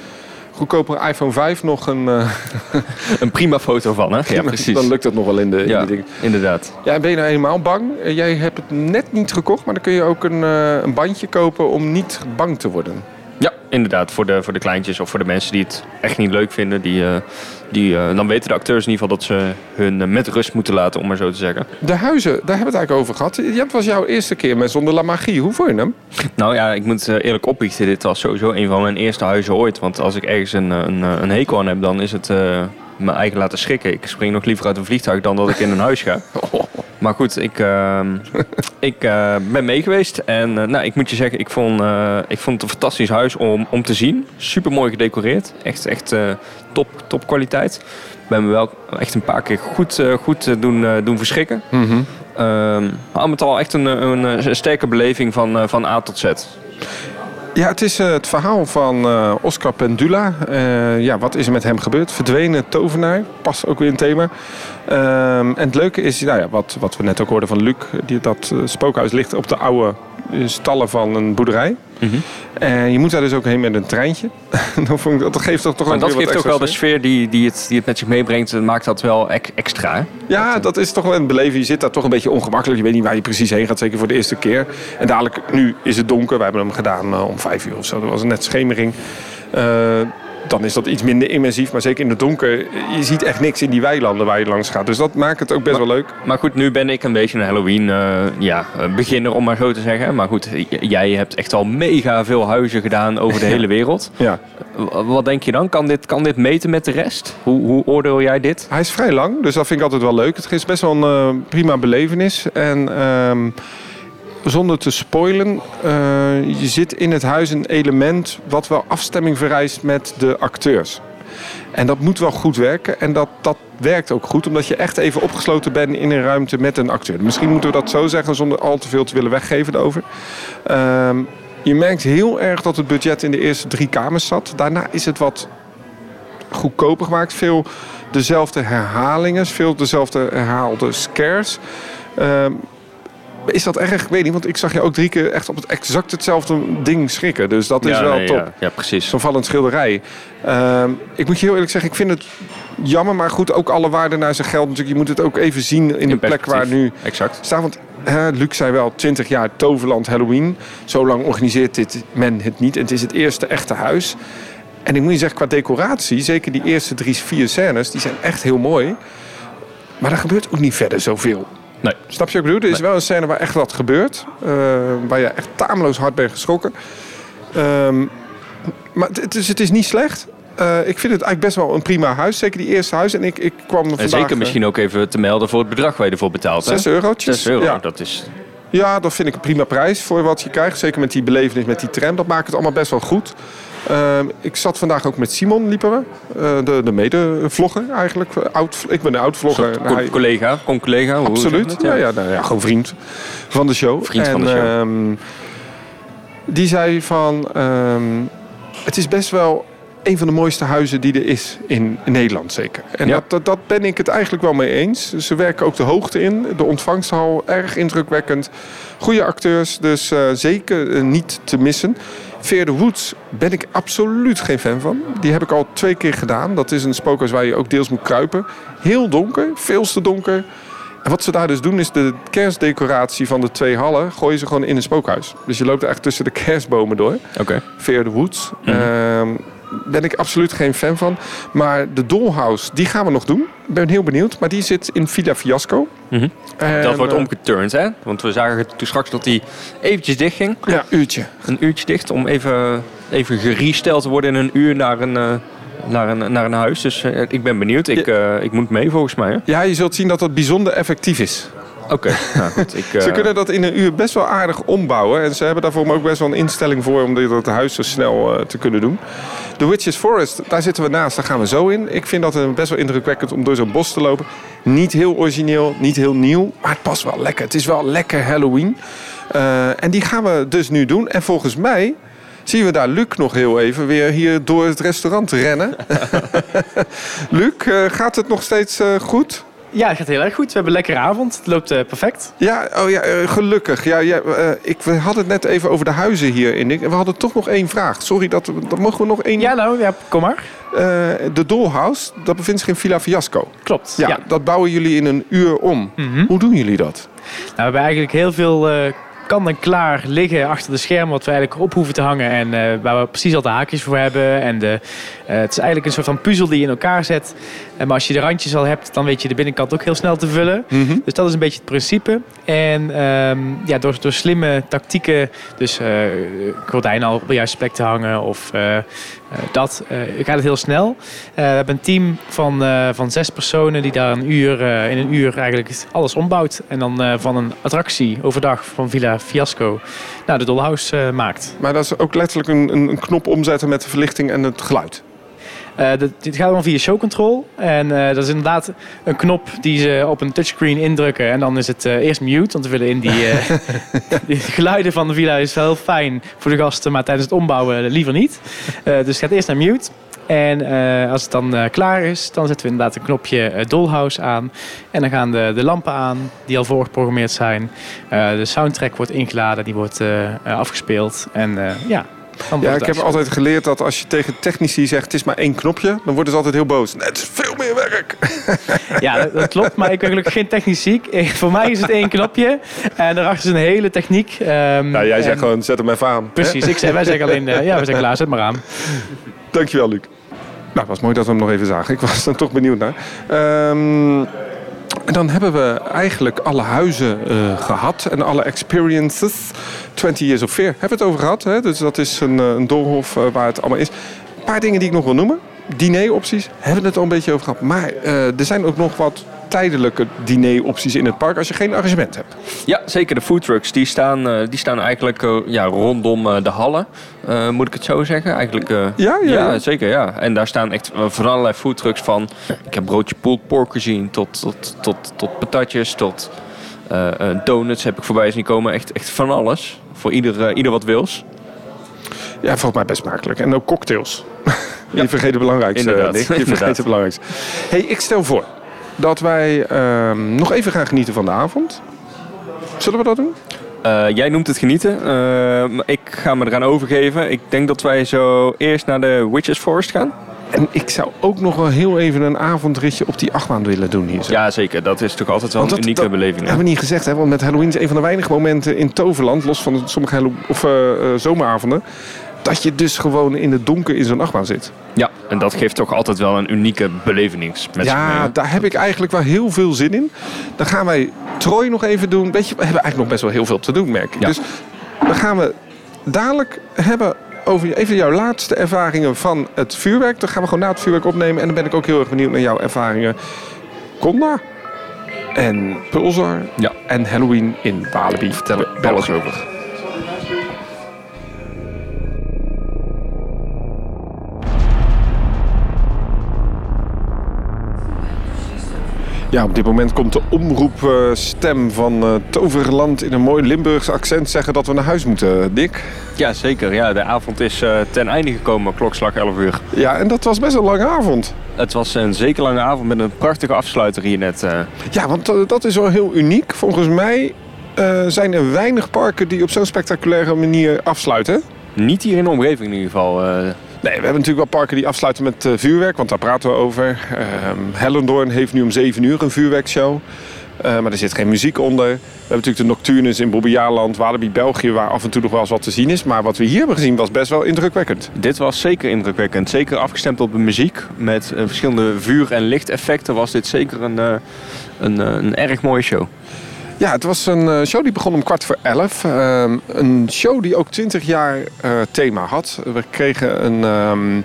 goedkopere iPhone 5 nog een. eh, een prima foto van, hè? Ja, precies. Dan lukt dat nog wel in de, in Ja, de inderdaad. Ja, en ben je nou helemaal bang? Eh, Jij hebt het net niet gekocht, maar dan kun je ook een, eh, een bandje kopen om niet bang te worden. Ja, inderdaad. Voor de, voor de kleintjes of voor de mensen die het echt niet leuk vinden. Die, eh, die, eh, dan weten de acteurs in ieder geval dat ze hun eh, met rust moeten laten, om maar zo te zeggen. De huizen, daar hebben we het eigenlijk over gehad. Het was jouw eerste keer met Zonder La Magie. Hoe vond je hem? Nou ja, ik moet eerlijk opbiechten. Dit was sowieso een van mijn eerste huizen ooit. Want als ik ergens een, een, een hekel aan heb, dan is het eh, mijn eigen laten schrikken. Ik spring nog liever uit een vliegtuig dan dat ik in een huis ga. Maar goed, ik, ehm, ik eh, ben mee geweest. En eh, nou, ik moet je zeggen, ik vond, eh, ik vond het een fantastisch huis om, om te zien. Super mooi gedecoreerd. Echt, echt top, top kwaliteit. Ik ben me wel echt een paar keer goed, goed doen, doen verschrikken. Ehm, maar al met al echt een, een, een sterke beleving van, van A tot Z. Ja, het is eh, het verhaal van eh, Oscar Pendula. Eh, ja, wat is er met hem gebeurd? Verdwenen tovenaar, past ook weer een thema. Ehm, en het leuke is, nou ja, wat, wat we net ook hoorden van Luc, die, dat spookhuis ligt op de oude stallen van een boerderij. Mhm. En je moet daar dus ook heen met een treintje. Dan vond ik, dat geeft toch, toch Maar ook dat geeft ook wel de sfeer. die, die, het, die het met zich meebrengt. en maakt dat wel ex- extra. hè? Ja, dat is toch wel een beleving. Je zit daar toch een beetje ongemakkelijk. Je weet niet waar je precies heen gaat, zeker voor de eerste keer. En dadelijk, nu is het donker. We hebben hem gedaan eh, om vijf uur of zo. Dat was net schemering. Eh, dan is dat iets minder immersief. Maar zeker in het donker, je ziet echt niks in die weilanden waar je langs gaat. Dus dat maakt het ook best wel leuk. Maar goed, nu ben ik een beetje een Halloween eh, ja, eh, beginner, om maar zo te zeggen. Maar goed, jij hebt echt al mega veel huizen gedaan over de hele wereld. Ja. Wat denk je dan? Kan dit, kan dit meten met de rest? Hoe, hoe oordeel jij dit? Hij is vrij lang, dus dat vind ik altijd wel leuk. Het is best wel een eh, prima belevenis. En ehm, zonder te spoilen, eh, je zit in het huis een element wat wel afstemming vereist met de acteurs. En dat moet wel goed werken. En dat, dat werkt ook goed, omdat je echt even opgesloten bent in een ruimte met een acteur. Misschien moeten we dat zo zeggen, zonder al te veel te willen weggeven erover. Ehm, je merkt heel erg dat het budget in de eerste drie kamers zat. Daarna is het wat goedkoper gemaakt. Veel dezelfde herhalingen, veel dezelfde herhaalde scares. Ehm, is dat erg? Ik weet niet, want ik zag je ook drie keer echt op het exact hetzelfde ding schrikken. Dus dat is ja, wel nee, top. Ja, ja, precies. Zo'n vallend schilderij. Ehm, ik moet je heel eerlijk zeggen, ik vind het jammer, maar goed, ook alle waarde naar zijn geld. Natuurlijk, je moet het ook even zien in, de plek waar nu Exact. staat. Want hè, Luc zei wel, 20 jaar Toverland Halloween. Zo lang organiseert dit men het niet. En het is het eerste echte huis. En ik moet je zeggen, qua decoratie, zeker die eerste drie, vier scènes, die zijn echt heel mooi. Maar er gebeurt ook niet verder zoveel. Nee. Snap je wat ik bedoel? Er is wel een scène waar echt wat gebeurt. eh, waar je echt tameloos hard bent geschrokken. Ehm, maar het, is, het is niet slecht. Eh, ik vind het eigenlijk best wel een prima huis. Zeker die eerste huis. En ik, ik kwam er En vandaag... zeker misschien ook even te melden voor het bedrag waar je ervoor betaalt. hè? 6 eurotjes. 6 euro, Ja. dat is... ja, dat vind ik een prima prijs voor wat je krijgt. Zeker met die belevenis met die tram. Dat maakt het allemaal best wel goed. Ehm, ik zat vandaag ook met Simon, liepen we. Eh, de, de mede-vlogger eigenlijk. Oud, ik ben een oud-vlogger. Hij- collega, zeg je Absoluut. Ja, ja, nou ja, gewoon vriend van de show. Vriend van en, de show. ehm, die zei van... ehm, het is best wel een van de mooiste huizen die er is in Nederland zeker. En Ja. dat, dat, dat ben ik het eigenlijk wel mee eens. Ze werken ook de hoogte in. De ontvangsthal, erg indrukwekkend. Goede acteurs, dus eh, zeker eh, niet te missen. Fear the Woods ben ik absoluut geen fan van. Die heb ik al twee keer gedaan. Dat is een spookhuis waar je ook deels moet kruipen. Heel donker, veel te donker. En wat ze daar dus doen is de kerstdecoratie van de twee hallen gooien ze gewoon in een spookhuis. Dus je loopt echt tussen de kerstbomen door. Oké. Fear the Woods. Ben ik absoluut geen fan van. Maar de Dollhouse, die gaan we nog doen. Ik ben heel benieuwd. Maar die zit in Villa Fiasco. Mhm. En, dat wordt eh, omgeturnd, hè? Want we zagen toen straks dat hij eventjes dicht ging. Ja, uurtje. Een uurtje dicht om even, even geresteld te worden in een uur naar een, eh, naar een, naar een huis. Dus eh, ik ben benieuwd. Ik, ik moet mee volgens mij. hè? Ja, je zult zien dat dat bijzonder effectief is. Oké, nou goed. Ik, Ze eh, kunnen dat in een uur best wel aardig ombouwen. En ze hebben daarvoor ook best wel een instelling voor om dit het huis zo snel eh, te kunnen doen. The Witches Forest, daar zitten we naast, daar gaan we zo in. Ik vind dat best wel indrukwekkend om door zo'n bos te lopen. Niet heel origineel, niet heel nieuw, maar het past wel lekker. Het is wel lekker Halloween. Eh, en die gaan we dus nu doen. En volgens mij zien we daar Luc nog heel even weer hier door het restaurant rennen. Luc, gaat het nog steeds goed? Ja, het gaat heel erg goed. We hebben een lekkere avond. Het loopt eh, perfect. Ja, oh ja, eh, gelukkig. Ja, ja, eh, ik, we hadden het net even over de huizen hier in. En we hadden toch nog één vraag. Sorry, dat, dat mogen we nog één. Ja, nou, ja, kom maar. De Dollhouse, dat bevindt zich in Villa Fiasco. Klopt. Ja, Ja. dat bouwen jullie in een uur om. Mhm. Hoe doen jullie dat? Nou, we hebben eigenlijk heel veel kan en klaar liggen achter de schermen... wat we eigenlijk op hoeven te hangen en waar we precies al de haakjes voor hebben. En de, het is eigenlijk een soort van puzzel die je in elkaar zet. En maar als je de randjes al hebt, dan weet je de binnenkant ook heel snel te vullen. Dus dat is een beetje het principe. En ehm, ja, door, door slimme tactieken, dus eh gordijnen al op de juiste plek te hangen of eh, dat, gaat het heel snel. We hebben een team van, van zes personen die daar een uur, in een uur eigenlijk alles ombouwt. En dan van een attractie overdag van Villa Fiasco naar de Dollhouse maakt. Maar dat is ook letterlijk een, een knop omzetten met de verlichting en het geluid. Eh, dat, dit gaat allemaal via show control. En eh, dat is inderdaad een knop die ze op een touchscreen indrukken. En dan is het eh, eerst mute. Want we willen in die, eh, die geluiden van de villa is wel heel fijn voor de gasten. Maar tijdens het ombouwen liever niet. Eh, dus het gaat eerst naar mute. En eh, als het dan eh, klaar is, dan zetten we inderdaad een knopje eh, Dollhouse aan. En dan gaan de, de lampen aan, die al voorgeprogrammeerd zijn. Eh, de soundtrack wordt ingeladen, die wordt eh, eh, afgespeeld. En eh, ja, Ja, ik heb altijd geleerd dat als je tegen technici zegt het is maar één knopje, dan worden ze altijd heel boos. Nee, het is veel meer werk. Ja, dat, klopt. Maar ik ben gelukkig geen. Eh, Voor mij is het één knopje. En daarachter is een hele techniek. Ehm, Nou, jij zegt en- gewoon zet hem even aan. Precies. Ik zeg, wij zeggen alleen, eh, ja, we zijn klaar. Zet maar aan. Dankjewel, Luc. Nou, het was mooi dat we hem nog even zagen. Ik was er toch benieuwd naar. Ehm, en dan hebben we eigenlijk alle huizen eh, gehad en alle experiences. 20 Years of Fear hebben we het over gehad. Hè? Dus dat is een, eh, een doolhof eh, waar het allemaal is. Een paar dingen die ik nog wil noemen. Dineropties hebben we het al een beetje over gehad. Maar er zijn ook nog wat tijdelijke dineropties in het park als je geen arrangement hebt. Ja, zeker. De foodtrucks die staan, eh, die staan eigenlijk eh, ja, rondom eh, de hallen. Moet ik het zo zeggen? Eigenlijk, Ja, ja, ja. zeker. Ja. En daar staan echt van allerlei foodtrucks van. Ik heb broodje pulled pork gezien, tot, tot, tot, tot patatjes, tot donuts heb ik voorbij zien komen. Echt, echt van alles. Voor ieder, ieder wat wils. Ja, volgens mij best smakelijk. En ook cocktails. Je vergeet het belangrijkste, Inderdaad, Nick. Je vergeet het belangrijkste. Hey, ik stel voor dat wij ehm, nog even gaan genieten van de avond. Zullen we dat doen? Eh, jij noemt het genieten. Eh, ik ga me eraan overgeven. Ik denk dat wij zo eerst naar de Witches Forest gaan. En ik zou ook nog wel heel even een avondritje op die achtbaan willen doen hier. zo. Ja, zeker. Dat is toch altijd wel een dat- unieke dat beleving. hè? hebben we niet gezegd, hè? want met Halloween is een van de weinige momenten in Toverland, los van sommige Hallo- of, eh, zomeravonden, dat je dus gewoon in het donker in zo'n achtbaan zit. Ja, en dat geeft toch altijd wel een unieke beleving met Ja, daar heb ik eigenlijk wel heel veel zin in. Dan gaan wij Troy nog even doen. Weet je, we hebben eigenlijk nog best wel heel veel te doen, merk ik. Ja. Dus dan gaan we dadelijk hebben over even jouw laatste ervaringen van het vuurwerk. Dan gaan we gewoon na het vuurwerk opnemen. En dan ben ik ook heel erg benieuwd naar jouw ervaringen. Conda en Pulsar Ja. en Halloween in Walibi. Vertel er België. alles over. Ja, op dit moment komt de omroepstem van eh, Toverland in een mooi Limburgs accent zeggen dat we naar huis moeten, Dick. Ja, zeker. Ja, de avond is eh, ten einde gekomen, klokslag 11 uur. Ja, en dat was best een lange avond. Het was een zeker lange avond met een prachtige afsluiter hier net. eh. Ja, want eh, dat is wel heel uniek. Volgens mij eh, zijn er weinig parken die op zo'n spectaculaire manier afsluiten. niet hier in de omgeving in ieder geval. eh. Nee, we hebben natuurlijk wel parken die afsluiten met eh, vuurwerk, want daar praten we over. Ehm Hellendoorn heeft nu om 7 uur een vuurwerkshow. Eh, maar er zit geen muziek onder. We hebben natuurlijk de Nocturnes in Bobbejaarland, Walibi België, waar af en toe nog wel eens wat te zien is. Maar wat we hier hebben gezien was best wel indrukwekkend. Dit was zeker indrukwekkend. Zeker afgestemd op de muziek. Met uh, verschillende vuur- en lichteffecten was dit zeker een, uh, een, een erg mooie show. Ja, het was een show die begon om kwart voor elf. Uh, een show die ook 20 jaar uh, thema had. We kregen een, um,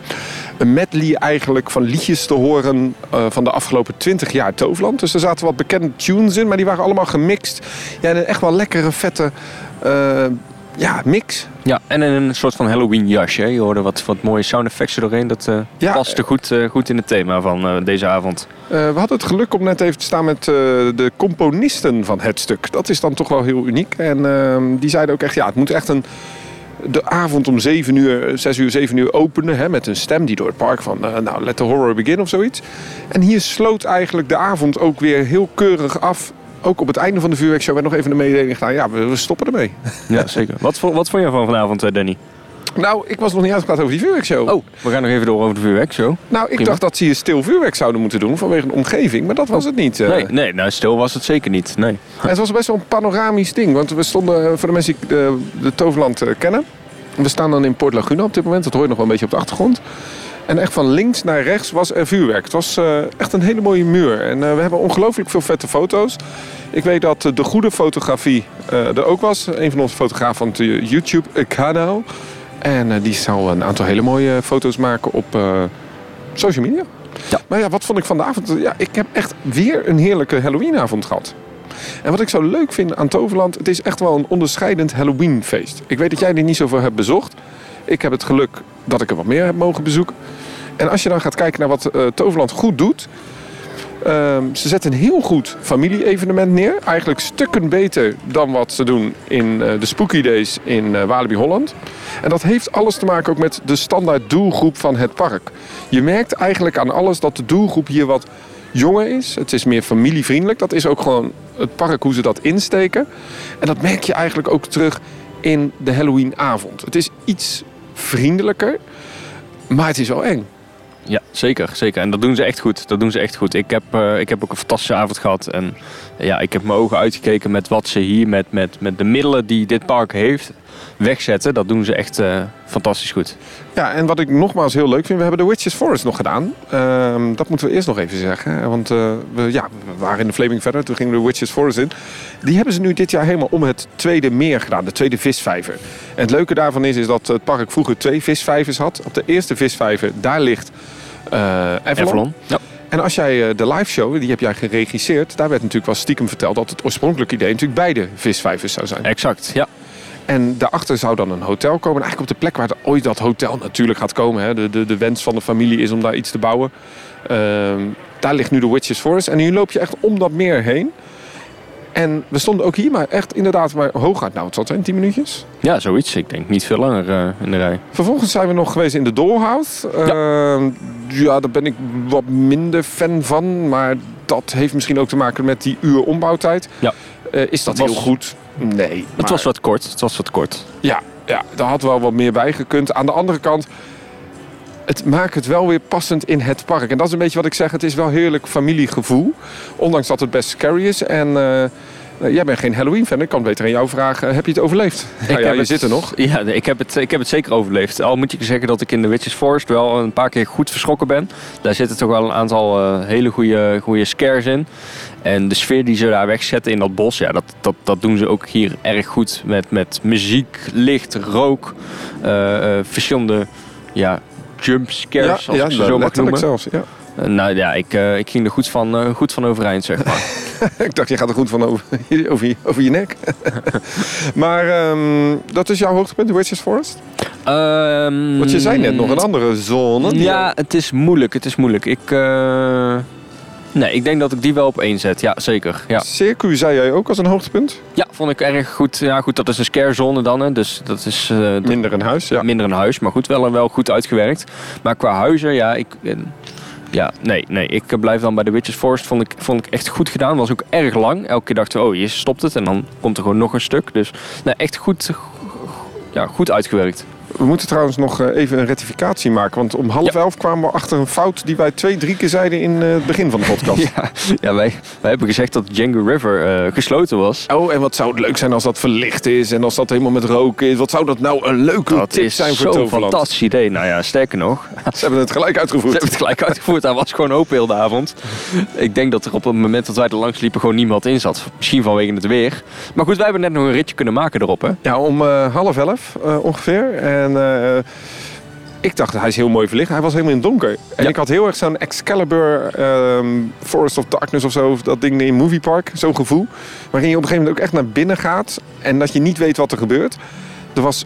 een medley eigenlijk van liedjes te horen uh, van de afgelopen 20 jaar Toverland. Dus er zaten wat bekende tunes in, maar die waren allemaal gemixt. Ja, en echt wel lekkere, vette ja, mix. Ja, en een soort van Halloween jasje. Je hoorde wat, wat mooie sound effects doorheen. Dat uh, ja, paste goed, uh, goed in het thema van uh, deze avond. we hadden het geluk om net even te staan met de componisten van het stuk. Dat is dan toch wel heel uniek. En ehm, die zeiden ook echt, ja, het moet echt een de avond om 7 uur, 6 uur, 7 uur openen. Hè, met een stem die door het park van, uh, nou, let the horror begin of zoiets. En hier sloot eigenlijk de avond ook weer heel keurig af. Ook op het einde van de vuurwerkshow werd nog even een mededeling gedaan. Ja, we, we stoppen ermee. Ja, zeker. wat, wat vond je van vanavond, Danny? Nou, ik was nog niet uitgepraat over die vuurwerkshow. Oh, we gaan nog even door over de vuurwerkshow. Nou, ik Prima. dacht dat ze hier stil vuurwerk zouden moeten doen vanwege de omgeving, maar dat was het niet. Nee, nee nou, stil was het zeker niet. Nee. En het was best wel een panoramisch ding, want we stonden, voor de mensen die de, de Toverland kennen, we staan dan in Port Laguna op dit moment. Dat hoor je nog wel een beetje op de achtergrond. En echt van links naar rechts was er vuurwerk. Het was uh, echt een hele mooie muur. En uh, we hebben ongelooflijk veel vette foto's. Ik weet dat uh, de goede fotografie er ook was. Een van onze fotografen van het YouTube-kanaal. En die zal een aantal hele mooie foto's maken op social media. Ja. Maar ja, wat vond ik van de avond? Ja, ik heb echt weer een heerlijke Halloweenavond gehad. En wat ik zo leuk vind aan Toverland, het is echt wel een onderscheidend Halloweenfeest. Ik weet dat jij dit niet zoveel hebt bezocht. Ik heb het geluk dat ik er wat meer heb mogen bezoeken. En als je dan gaat kijken naar wat uh, Toverland goed doet. Uh, ze zetten een heel goed familie-evenement neer. Eigenlijk stukken beter dan wat ze doen in uh, de Spooky Days in uh, Walibi Holland. En dat heeft alles te maken ook met de standaard doelgroep van het park. Je merkt eigenlijk aan alles dat de doelgroep hier wat jonger is. Het is meer familievriendelijk. Dat is ook gewoon het park hoe ze dat insteken. En dat merk je eigenlijk ook terug in de Halloweenavond. Het is iets vriendelijker, maar het is wel eng. Ja, zeker, zeker. En dat doen ze echt goed. Dat doen ze echt goed. Ik heb, uh, ik heb ook een fantastische avond gehad. En ja, ik heb mijn ogen uitgekeken met wat ze hier, met, met, met de middelen die dit park heeft, wegzetten. Dat doen ze echt uh, fantastisch goed. Ja, en wat ik nogmaals heel leuk vind, we hebben de Witches Forest nog gedaan. Uh, dat moeten we eerst nog even zeggen. Want uh, we, ja, we waren in de Flaming verder, toen gingen we de Witches Forest in. Die hebben ze nu dit jaar helemaal om het tweede meer gedaan, de tweede visvijver. En het leuke daarvan is, is dat het park vroeger twee visvijvers had. Op de eerste visvijver, daar ligt uh, Avalon. Avalon. Ja. En als jij de live show, die heb jij geregisseerd, daar werd natuurlijk wel stiekem verteld dat het oorspronkelijke idee natuurlijk beide visvijvers zou zijn. Exact, ja. En daarachter zou dan een hotel komen. En eigenlijk op de plek waar ooit dat hotel natuurlijk gaat komen. Hè. De, de, de wens van de familie is om daar iets te bouwen. Uh, daar ligt nu de Witches Forest. En nu loop je echt om dat meer heen. En we stonden ook hier, maar echt inderdaad maar hooguit. Nou, het zal zijn 10 minuutjes. Ja, zoiets. Ik denk niet veel langer uh, in de rij. Vervolgens zijn we nog geweest in de Dollhouse. Ja. Uh, ja, daar ben ik wat minder fan van. Maar dat heeft misschien ook te maken met die uur ombouwtijd. Ja. Uh, is dat, heel goed? Nee. Het maar... was wat kort. Het was wat kort. Ja, ja, daar had wel wat meer bij gekund. Aan de andere kant, het maakt het wel weer passend in het park. En dat is een beetje wat ik zeg. Het is wel heerlijk familiegevoel. Ondanks dat het best scary is. En uh, jij bent geen Halloween-fan. Ik kan beter aan jou vragen. Heb je het overleefd? Ik nou ja, je het, zit er nog. Ja, ik heb, het, ik heb het zeker overleefd. Al moet je zeggen dat ik in de Witches Forest wel een paar keer goed verschrokken ben. Daar zitten toch wel een aantal uh, hele goede, goede scares in. En de sfeer die ze daar wegzetten in dat bos, ja, dat, dat, dat doen ze ook hier erg goed. Met, met muziek, licht, rook, uh, uh, verschillende ja, jumpscares, ja, als ja, ik ze zo mag noemen. Zelfs, ja. Uh, nou ja, ik, uh, ik ging er goed van, uh, goed van overeind, zeg maar. ik dacht, je gaat er goed van over, over, je, over je nek. maar um, dat is jouw hoogtepunt, Witches Forest? Um, Want je zei net nog een andere zone. Ja, het is moeilijk, het is moeilijk. Ik... Nee, ik denk dat ik die wel op één zet. Ja, zeker. Ja. Circuit zei jij ook als een hoogtepunt? Ja, vond ik erg goed. Ja, goed, dat is een scarezone dan. Hè. Dus dat is... Uh, minder een huis, ja. Minder een huis, maar goed, wel, wel goed uitgewerkt. Maar qua huizen, ja, ik... Ja, nee, nee. Ik blijf dan bij de Witches Forest. Vond ik, vond ik echt goed gedaan. Was ook erg lang. Elke keer dachten we, oh, je stopt het. En dan komt er gewoon nog een stuk. Dus nee, echt goed, ja, goed uitgewerkt. We moeten trouwens nog eh, even een rectificatie maken. Want om half Ja. elf kwamen we achter een fout die wij twee, drie keer zeiden in eh, het begin van de podcast. Ja, ja wij, wij hebben gezegd dat Django River eh, gesloten was. Oh, en wat zou het leuk zijn als dat verlicht is en als dat helemaal met rook is. Wat zou dat nou een leuke Dat tip is zijn voor zo'n Toverland? fantastisch idee. Nou ja, sterker nog, Ze hebben het gelijk Ze uitgevoerd. hebben het gelijk uitgevoerd. Hij was gewoon open heel de avond. Ik denk dat er op het moment dat wij er langs liepen gewoon niemand in zat. Misschien vanwege het weer. Maar goed, wij hebben net nog een ritje kunnen maken erop. Hè? Ja, om half elf ongeveer. En eh, ik dacht, hij is heel mooi verlicht. Hij was helemaal in het donker. En Ja. ik had heel erg zo'n Excalibur ehm, Forest of Darkness of zo. Dat ding in Movie Park. Zo'n gevoel. Waarin je op een gegeven moment ook echt naar binnen gaat. En dat je niet weet wat er gebeurt. Er was,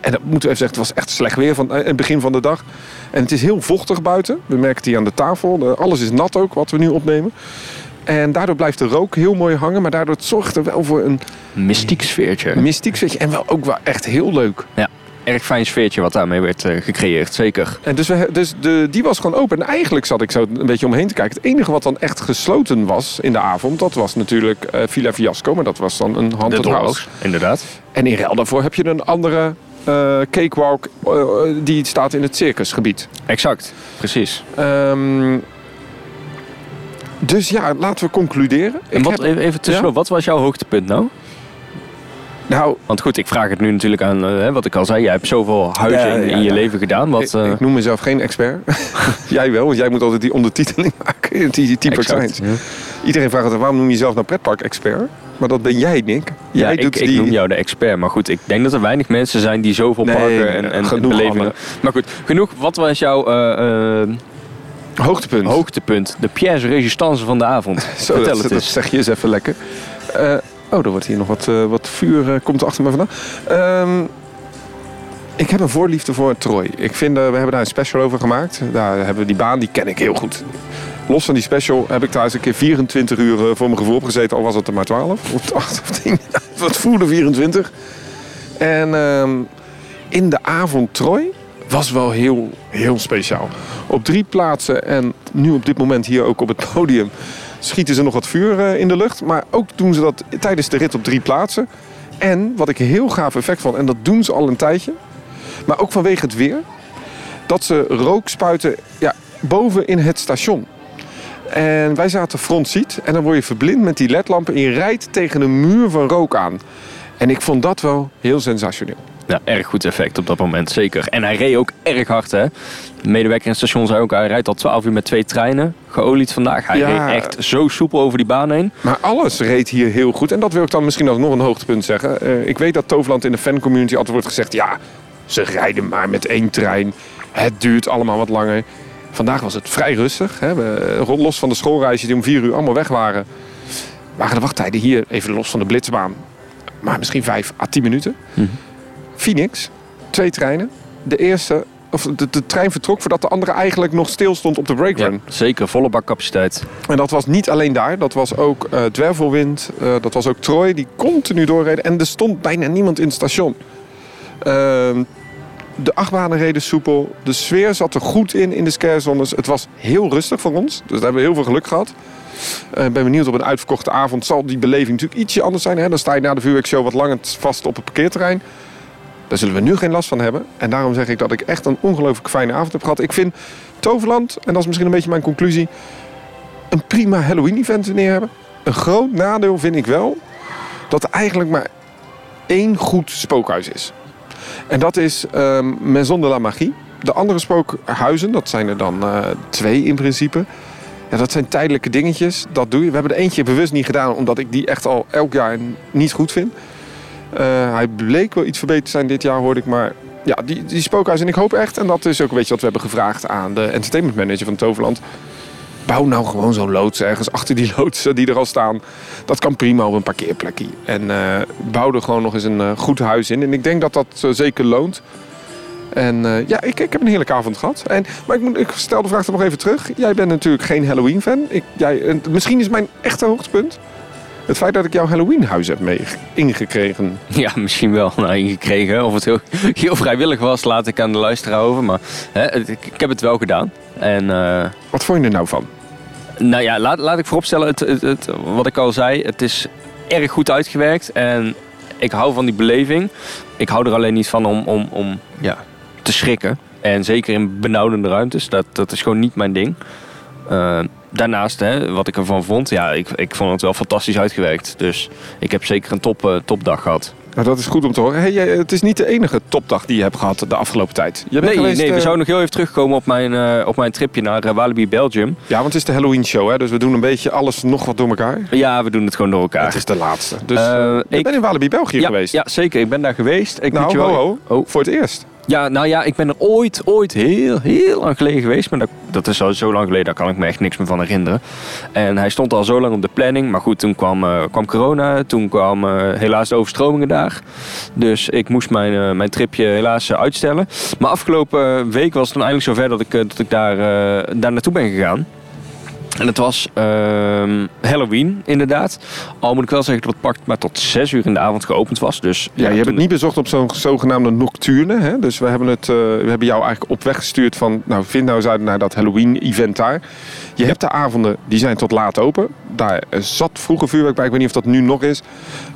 en dat moeten we even zeggen, het was echt slecht weer van eh, het begin van de dag. En het is heel vochtig buiten. We merken het hier aan de tafel. Alles is nat ook, wat we nu opnemen. En daardoor blijft de rook heel mooi hangen. Maar daardoor zorgt er wel voor een Mystiek sfeertje. mystiek sfeertje. En wel ook wel echt heel leuk. Erg fijn sfeertje wat daarmee werd eh, gecreëerd. Zeker. En dus we, dus de, die was gewoon open. En eigenlijk zat ik zo een beetje omheen te kijken. Het enige wat dan echt gesloten was in de avond, dat was natuurlijk eh, Villa Fiasco. Maar dat was dan een house. dollhouse, inderdaad. En in ruil daarvoor heb je een andere eh, cakewalk die staat in het circusgebied. Exact, precies. Ehm, dus ja, laten we concluderen. En wat, heb- even even tussendoor, wat was jouw hoogtepunt nou? Nou, Want goed, ik vraag het nu natuurlijk aan eh, wat ik al zei. Jij hebt zoveel huizen Ja, in, ja, in je leven gedaan. Wat, ik, eh, ik noem mezelf geen expert. jij wel, want jij moet altijd die ondertiteling maken. Die type exact, science. ja. Iedereen vraagt altijd, waarom noem je jezelf nou pretpark-expert? Maar dat ben jij, Nick. Jij ik, doet ik die... noem jou de expert. Maar goed, ik denk dat er weinig mensen zijn die zoveel Nee, parken en, en genoeg belevingen... Maar goed, genoeg. Wat was jouw eh, Hoogtepunt. hoogtepunt? De pièce résistance van de avond. Zo, Vertel dat, het dat eens. zeg je eens even lekker. Oh, er wordt hier nog wat, eh, wat vuur eh, komt er achter me vandaan. Ehm, ik heb een voorliefde voor Troy. Ik vind, eh, we hebben daar een special over gemaakt. Daar hebben we die baan, die ken ik heel goed. Los van die special heb ik thuis een keer 24 uur voor mijn gevoel opgezeten. Al was het er maar 12 of 8 of 10. Wat voelde 24. En ehm, in de avond Troy was wel heel, heel speciaal. Op drie plaatsen en nu op dit moment hier ook op het podium schieten ze nog wat vuur eh, in de lucht. Maar ook doen ze dat tijdens de rit op drie plaatsen. En wat ik heel gaaf effect vond, en dat doen ze al een tijdje, maar ook vanwege het weer, dat ze rook spuiten ja, boven in het station. En wij zaten front seat en dan word je verblind met die ledlampen en je rijdt tegen een muur van rook aan. En ik vond dat wel heel sensationeel. Ja, erg goed effect op dat moment, zeker. En hij reed ook erg hard, hè. De medewerker in het station zei ook, hij rijdt al 12 uur met twee treinen. Geolied vandaag. Hij Ja. reed echt zo soepel over die baan heen. Maar alles reed hier heel goed. En dat wil ik dan misschien nog een hoogtepunt zeggen. Eh, ik weet dat Toverland in de fancommunity altijd wordt gezegd... ja, ze rijden maar met één trein. Het duurt allemaal wat langer. Vandaag was het vrij rustig. Hè. We, eh, los van de schoolreisjes die om vier uur allemaal weg waren... waren de wachttijden hier, even los van de blitsbaan... maar misschien vijf à tien minuten. Mhm. Phoenix, twee treinen. De eerste... Of de, de trein vertrok voordat de andere eigenlijk nog stil stond op de breakrun. Ja, zeker, volle bakcapaciteit. En dat was niet alleen daar. Dat was ook eh Dwervelwind. eh, dat was ook Troy. Die continu doorreden. En er stond bijna niemand in het station. Ehm, de achtbanen reden soepel. De sfeer zat er goed in in de scarezones. Het was heel rustig voor ons. Dus daar hebben we heel veel geluk gehad. Eh, Ik ben benieuwd op een uitverkochte avond. Zal die beleving natuurlijk ietsje anders zijn. Hè? Dan sta je na de vuurwerkshow wat langer vast op het parkeerterrein. Daar zullen we nu geen last van hebben. En daarom zeg ik dat ik echt een ongelooflijk fijne avond heb gehad. Ik vind Toverland, en dat is misschien een beetje mijn conclusie een prima Halloween-event neer hebben. Een groot nadeel vind ik wel dat er eigenlijk maar één goed spookhuis is. En dat is ehm Maison de la Magie. De andere spookhuizen, dat zijn er dan eh, twee in principe. Ja, dat zijn tijdelijke dingetjes. Dat doe je. We hebben er eentje bewust niet gedaan, omdat ik die echt al elk jaar niet goed vind. Eh, hij bleek wel iets verbeterd te zijn dit jaar, hoorde ik. Maar ja, die, die spookhuis. En ik hoop echt, en dat is ook een beetje wat we hebben gevraagd aan de entertainment manager van Toverland. Bouw nou gewoon zo'n loods ergens achter die loodsen die er al staan. Dat kan prima op een parkeerplekje. En eh, bouw er gewoon nog eens een eh, goed huis in. En ik denk dat dat zeker loont. En ja, ik, ik heb een heerlijke avond gehad. En, maar ik, moet, ik stel de vraag er nog even terug. Jij bent natuurlijk geen Halloween-fan. Misschien is mijn echte hoogtepunt het feit dat ik jouw Halloween-huis heb mee ingekregen. Ja, misschien wel nou, ingekregen. Of het heel, heel vrijwillig was, laat ik aan de luisteraar over. Maar hè, het- ik, ik heb het wel gedaan. En eh, Wat vond je er nou van? nou ja, laat, laat ik vooropstellen, het, het, het, wat ik al zei, het is erg goed uitgewerkt. En ik hou van die beleving. Ik hou er alleen niet van om, om, om ja, te schrikken. En zeker in benauwdende ruimtes, dat, dat is gewoon niet mijn ding. Uh, daarnaast, hè, wat ik ervan vond, ja, ik, ik vond het wel fantastisch uitgewerkt. Dus ik heb zeker een top, uh, topdag gehad. Nou, dat is goed om te horen. Hey, het is niet de enige topdag die je hebt gehad de afgelopen tijd. Je bent nee, geweest, nee, we uh... zouden nog heel even terugkomen op mijn, uh, op mijn tripje naar uh, Walibi Belgium. Ja, want het is de Halloween show, hè? dus we doen een beetje alles nog wat door elkaar. Ja, we doen het gewoon door elkaar. Het is de laatste. Dus ik... bent in Walibi België ja, geweest? Ja, zeker. Ik ben daar geweest. Ik nou, je wel... ho, ho. Voor het eerst? Ja, nou ja, ik ben er ooit, ooit heel, heel lang geleden geweest. Maar dat, dat is al zo lang geleden, daar kan ik me echt niks meer van herinneren. En hij stond al zo lang op de planning. Maar goed, toen kwam, uh, kwam corona. Toen kwamen uh, helaas de overstromingen daar. Dus ik moest mijn, uh, mijn tripje helaas uitstellen. Maar afgelopen week was het dan eindelijk zover dat ik, dat ik daar, daar naartoe ben gegaan. En het was uh, Halloween, inderdaad. Al moet ik wel zeggen dat het park maar tot 6 uur in de avond geopend was. Dus, ja, ja je hebt het niet bezocht op zo'n zogenaamde nocturne. Hè? Dus we hebben, het, uh, we hebben jou eigenlijk op weg gestuurd van... nou, vind nou eens uit naar dat Halloween-event daar. Je hebt de avonden, die zijn tot laat open. Daar zat vroeger vuurwerk bij. Ik weet niet of dat nu nog is.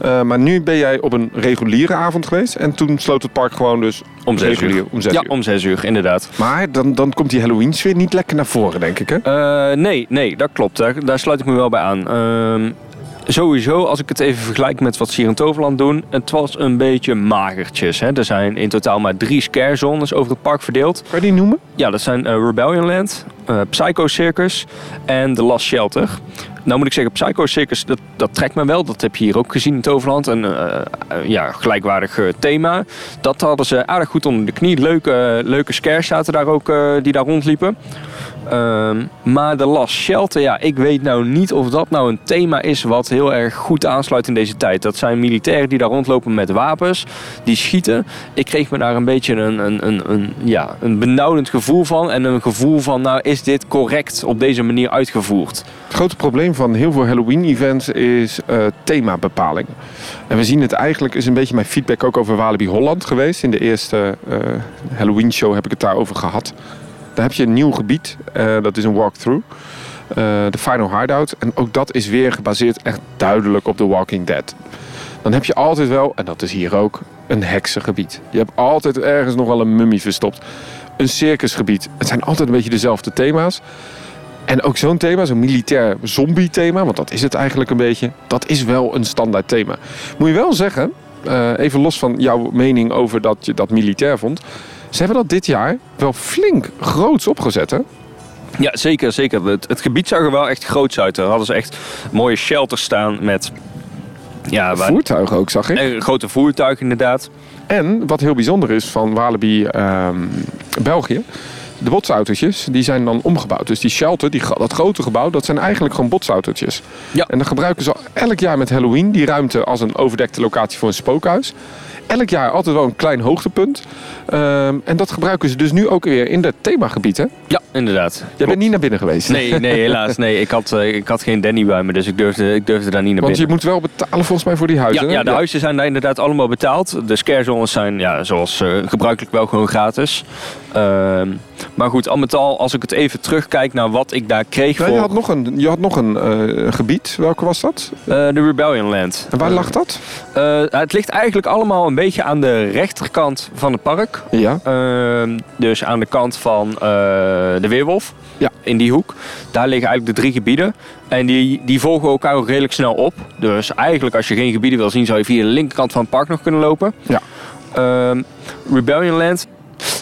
Uh, maar nu ben jij op een reguliere avond geweest. En toen sloot het park gewoon dus om 6 uur. Om zes ja, uur. om 6 uur, inderdaad. Maar dan, dan komt die Halloween-sfeer niet lekker naar voren, denk ik, hè? Uh, nee, nee, dat klopt. Daar, daar sluit ik me wel bij aan. Uh, sowieso, als ik het even vergelijk met wat ze hier in Toverland doen, het was een beetje magertjes. Hè. Er zijn in totaal maar drie scare zones over het park verdeeld. Kan je die noemen? Ja, dat zijn uh, Rebellion Land, uh, Psycho Circus en The Last Shelter. Nou moet ik zeggen, Psycho Circus, dat, dat trekt me wel. Dat heb je hier ook gezien in Toverland. Een uh, ja, gelijkwaardig thema. Dat hadden ze aardig goed onder de knie. Leuke, leuke scares zaten daar ook, die daar rondliepen. Um, maar de Last Shelter, ja, ik weet nou niet of dat nou een thema is wat heel erg goed aansluit in deze tijd. Dat zijn militairen die daar rondlopen met wapens, die schieten. Ik kreeg me daar een beetje een, een, een, een, ja, een benauwend gevoel van. En een gevoel van, nou, is dit correct op deze manier uitgevoerd? Het grote probleem van heel veel Halloween-events is uh, themabepaling. En we zien het eigenlijk, is een beetje mijn feedback ook over Walibi Holland geweest. In de eerste uh, Halloween-show heb ik het daarover gehad. Daar heb je een nieuw gebied, uh, dat is een walkthrough. De Final Hideout. En ook dat is weer gebaseerd echt duidelijk op The Walking Dead. Dan heb je altijd wel, en dat is hier ook, een heksengebied. Je hebt altijd ergens nog wel een mummie verstopt. Een circusgebied. Het zijn altijd een beetje dezelfde thema's. En ook zo'n thema, zo'n militair zombie thema, want dat is het eigenlijk een beetje, dat is wel een standaard thema. Moet je wel zeggen, uh, even los van jouw mening over dat je dat militair vond. Ze hebben dat dit jaar wel flink groots opgezet, hè? Ja, zeker, zeker. Het, het gebied zag er wel echt groots uit. Daar hadden ze echt mooie shelters staan met... Ja, voertuigen ook, zag ik. Eh, grote voertuigen, inderdaad. En wat heel bijzonder is van Walibi um, België... De botsautootjes die zijn dan omgebouwd. Dus die shelter, die, dat grote gebouw, dat zijn eigenlijk gewoon botsautootjes. Ja. En dan gebruiken ze elk jaar met Halloween die ruimte als een overdekte locatie voor een spookhuis elk jaar altijd wel een klein hoogtepunt. Um, en dat gebruiken ze dus nu ook weer in het themagebied, hè? Ja, inderdaad. Jij Klopt. bent niet naar binnen geweest? Nee, nee helaas. Nee. Ik, had, uh, ik had geen Danny bij me, dus ik durfde, ik durfde daar niet naar Want binnen. Want je moet wel betalen volgens mij voor die huizen, Ja, ja de ja. huizen zijn daar inderdaad allemaal betaald. De scarezones zijn, ja, zoals uh, gebruikelijk wel gewoon gratis. Uh, maar goed, al met al, als ik het even terugkijk naar wat ik daar kreeg voor... Je had nog een, je had nog een uh, gebied. Welke was dat? Uh, de Rebellion Land. En waar lag dat? Uh, het ligt eigenlijk allemaal een beetje aan de rechterkant van het park. Ja. Uh, dus aan de kant van de Weerwolf. Ja. In die hoek. Daar liggen eigenlijk de drie gebieden. En die, die volgen elkaar ook redelijk snel op. Dus eigenlijk als je geen gebieden wil zien, zou je via de linkerkant van het park nog kunnen lopen. Ja. Uh, Rebellion Land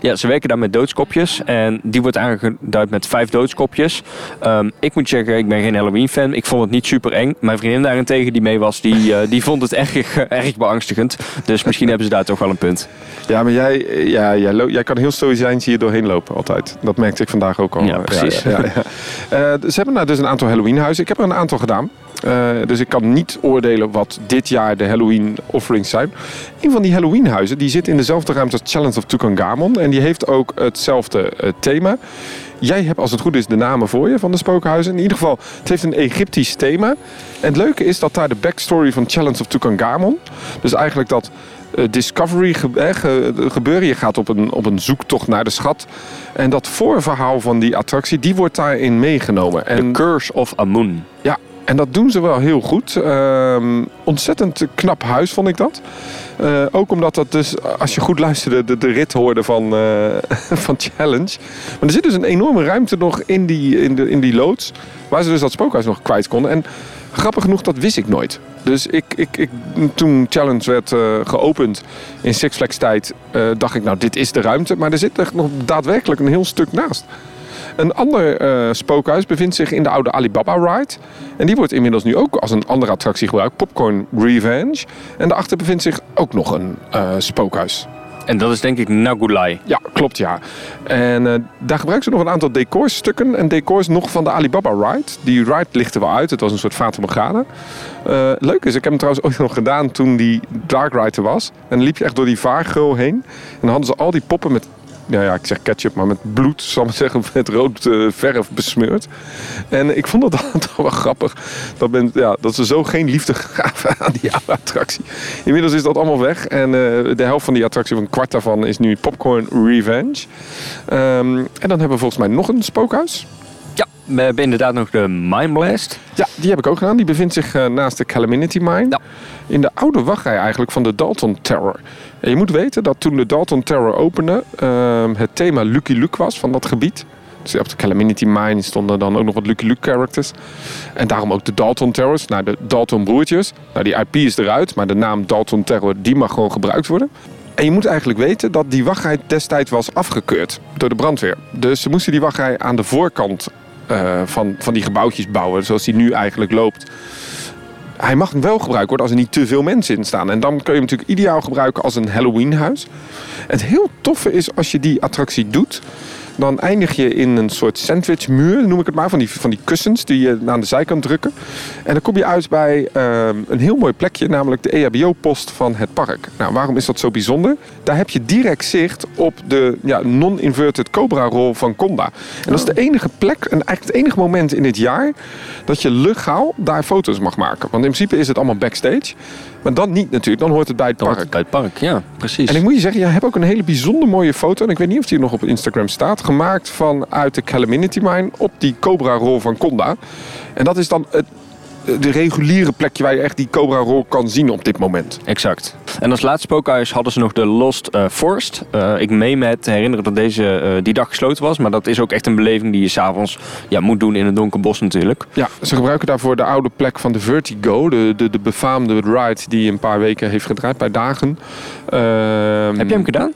ja, ze werken daar met doodskopjes. En die wordt aangeduid met vijf doodskopjes. Um, ik moet zeggen, ik ben geen Halloween-fan. Ik vond het niet super eng. Mijn vriendin daarentegen die mee was, die, uh, die vond het erg, erg beangstigend. Dus misschien hebben ze daar toch wel een punt. Ja, maar jij, ja, jij, jij kan heel stoïcijns hier doorheen lopen altijd. Dat merkte ik vandaag ook al. Ja, precies. Ja, ja, ja. Uh, ze hebben nou dus een aantal Halloween-huizen. Ik heb er een aantal gedaan. Uh, dus ik kan niet oordelen wat dit jaar de Halloween offerings zijn. Een van die Halloween huizen die zit in dezelfde ruimte als Challenge of Tutankhamon. En die heeft ook hetzelfde uh, thema. Jij hebt als het goed is de namen voor je van de spookhuizen. In ieder geval, het heeft een Egyptisch thema. En het leuke is dat daar de backstory van Challenge of Tutankhamon... dus eigenlijk dat uh, discovery ge ge gebeuren. Je gaat op een, op een zoektocht naar de schat. En dat voorverhaal van die attractie, die wordt daarin meegenomen. En, The Curse of Amun. Ja, En dat doen ze wel heel goed. Ehm, ontzettend knap huis vond ik dat. Eh, ook omdat dat dus, als je goed luisterde, de, de rit hoorde van, eh, van Challenge. Maar er zit dus een enorme ruimte nog in die, in, de, in die loods. Waar ze dus dat spookhuis nog kwijt konden. En grappig genoeg, dat wist ik nooit. Dus ik, ik, ik, toen Challenge werd eh, geopend in Six Flags tijd, dacht ik nou dit is de ruimte. Maar er zit echt nog daadwerkelijk een heel stuk naast. Een ander uh, spookhuis bevindt zich in de oude Alibaba Ride. En die wordt inmiddels nu ook als een andere attractie gebruikt. Popcorn Revenge. En daarachter bevindt zich ook nog een uh, spookhuis. En dat is denk ik Nagulai. Ja, klopt ja. En uh, daar gebruiken ze nog een aantal decorstukken en decors nog van de Alibaba Ride. Die ride lichtte wel uit. Het was een soort Fata Morgana. Uh, leuk is, ik heb hem trouwens ooit nog gedaan toen die Dark Ride er was. En dan liep je echt door die vaargeul heen. En dan hadden ze al die poppen met nou ja, ik zeg ketchup, maar met bloed, zal ik zeggen, met rood uh, verf besmeurd. En ik vond dat toch wel grappig. Dat, ja, dat ze zo geen liefde gaven aan die attractie. Inmiddels is dat allemaal weg. En uh, de helft van die attractie, of een kwart daarvan, is nu Popcorn Revenge. Um, en dan hebben we volgens mij nog een spookhuis. Ja, we hebben inderdaad nog de Mine Blast. Ja, die heb ik ook gedaan. Die bevindt zich uh, naast de Calamity Mine. Ja. In de oude wachtrij eigenlijk van de Dalton Terror. En je moet weten dat toen de Dalton Terror opende, uh, het thema Lucky Luke was van dat gebied. Dus op de Calamity Mine stonden dan ook nog wat Lucky Luke characters. En daarom ook de Dalton Terrors, nou de Dalton broertjes. Nou die IP is eruit, maar de naam Dalton Terror die mag gewoon gebruikt worden. En je moet eigenlijk weten dat die wachtrij destijds was afgekeurd door de brandweer. Dus ze moesten die wachtrij aan de voorkant uh, van, van die gebouwtjes bouwen, zoals die nu eigenlijk loopt. Hij mag wel gebruikt worden als er niet te veel mensen in staan. En dan kun je hem natuurlijk ideaal gebruiken als een Halloweenhuis. Het heel toffe is als je die attractie doet dan eindig je in een soort sandwichmuur, noem ik het maar, van die, van die kussens die je aan de zijkant drukken. En dan kom je uit bij uh, een heel mooi plekje, namelijk de EHBO-post van het park. Nou, waarom is dat zo bijzonder? Daar heb je direct zicht op de ja, non-inverted Cobra-rol van Conda. En dat is de enige plek, en eigenlijk het enige moment in het jaar, dat je legaal daar foto's mag maken. Want in principe is het allemaal backstage. Maar dan niet natuurlijk, dan hoort het bij het Dan park. het bij het park, ja, precies. En ik moet je zeggen, jij hebt ook een hele bijzonder mooie foto. En ik weet niet of die nog op Instagram staat. Gemaakt vanuit de Calamity Mine op die Cobra-rol van Conda. En dat is dan het, de reguliere plekje waar je echt die Cobra-rol kan zien op dit moment. Exact. En als laatste spookhuis hadden ze nog de Lost uh, Forest. Uh, ik meen me te herinneren dat deze uh, die dag gesloten was. Maar dat is ook echt een beleving die je s'avonds ja, moet doen in een donker bos natuurlijk. Ja, ze gebruiken daarvoor de oude plek van de Vertigo. De, de, de befaamde ride die een paar weken heeft gedraaid bij Dagen. Ehm, Heb je hem gedaan?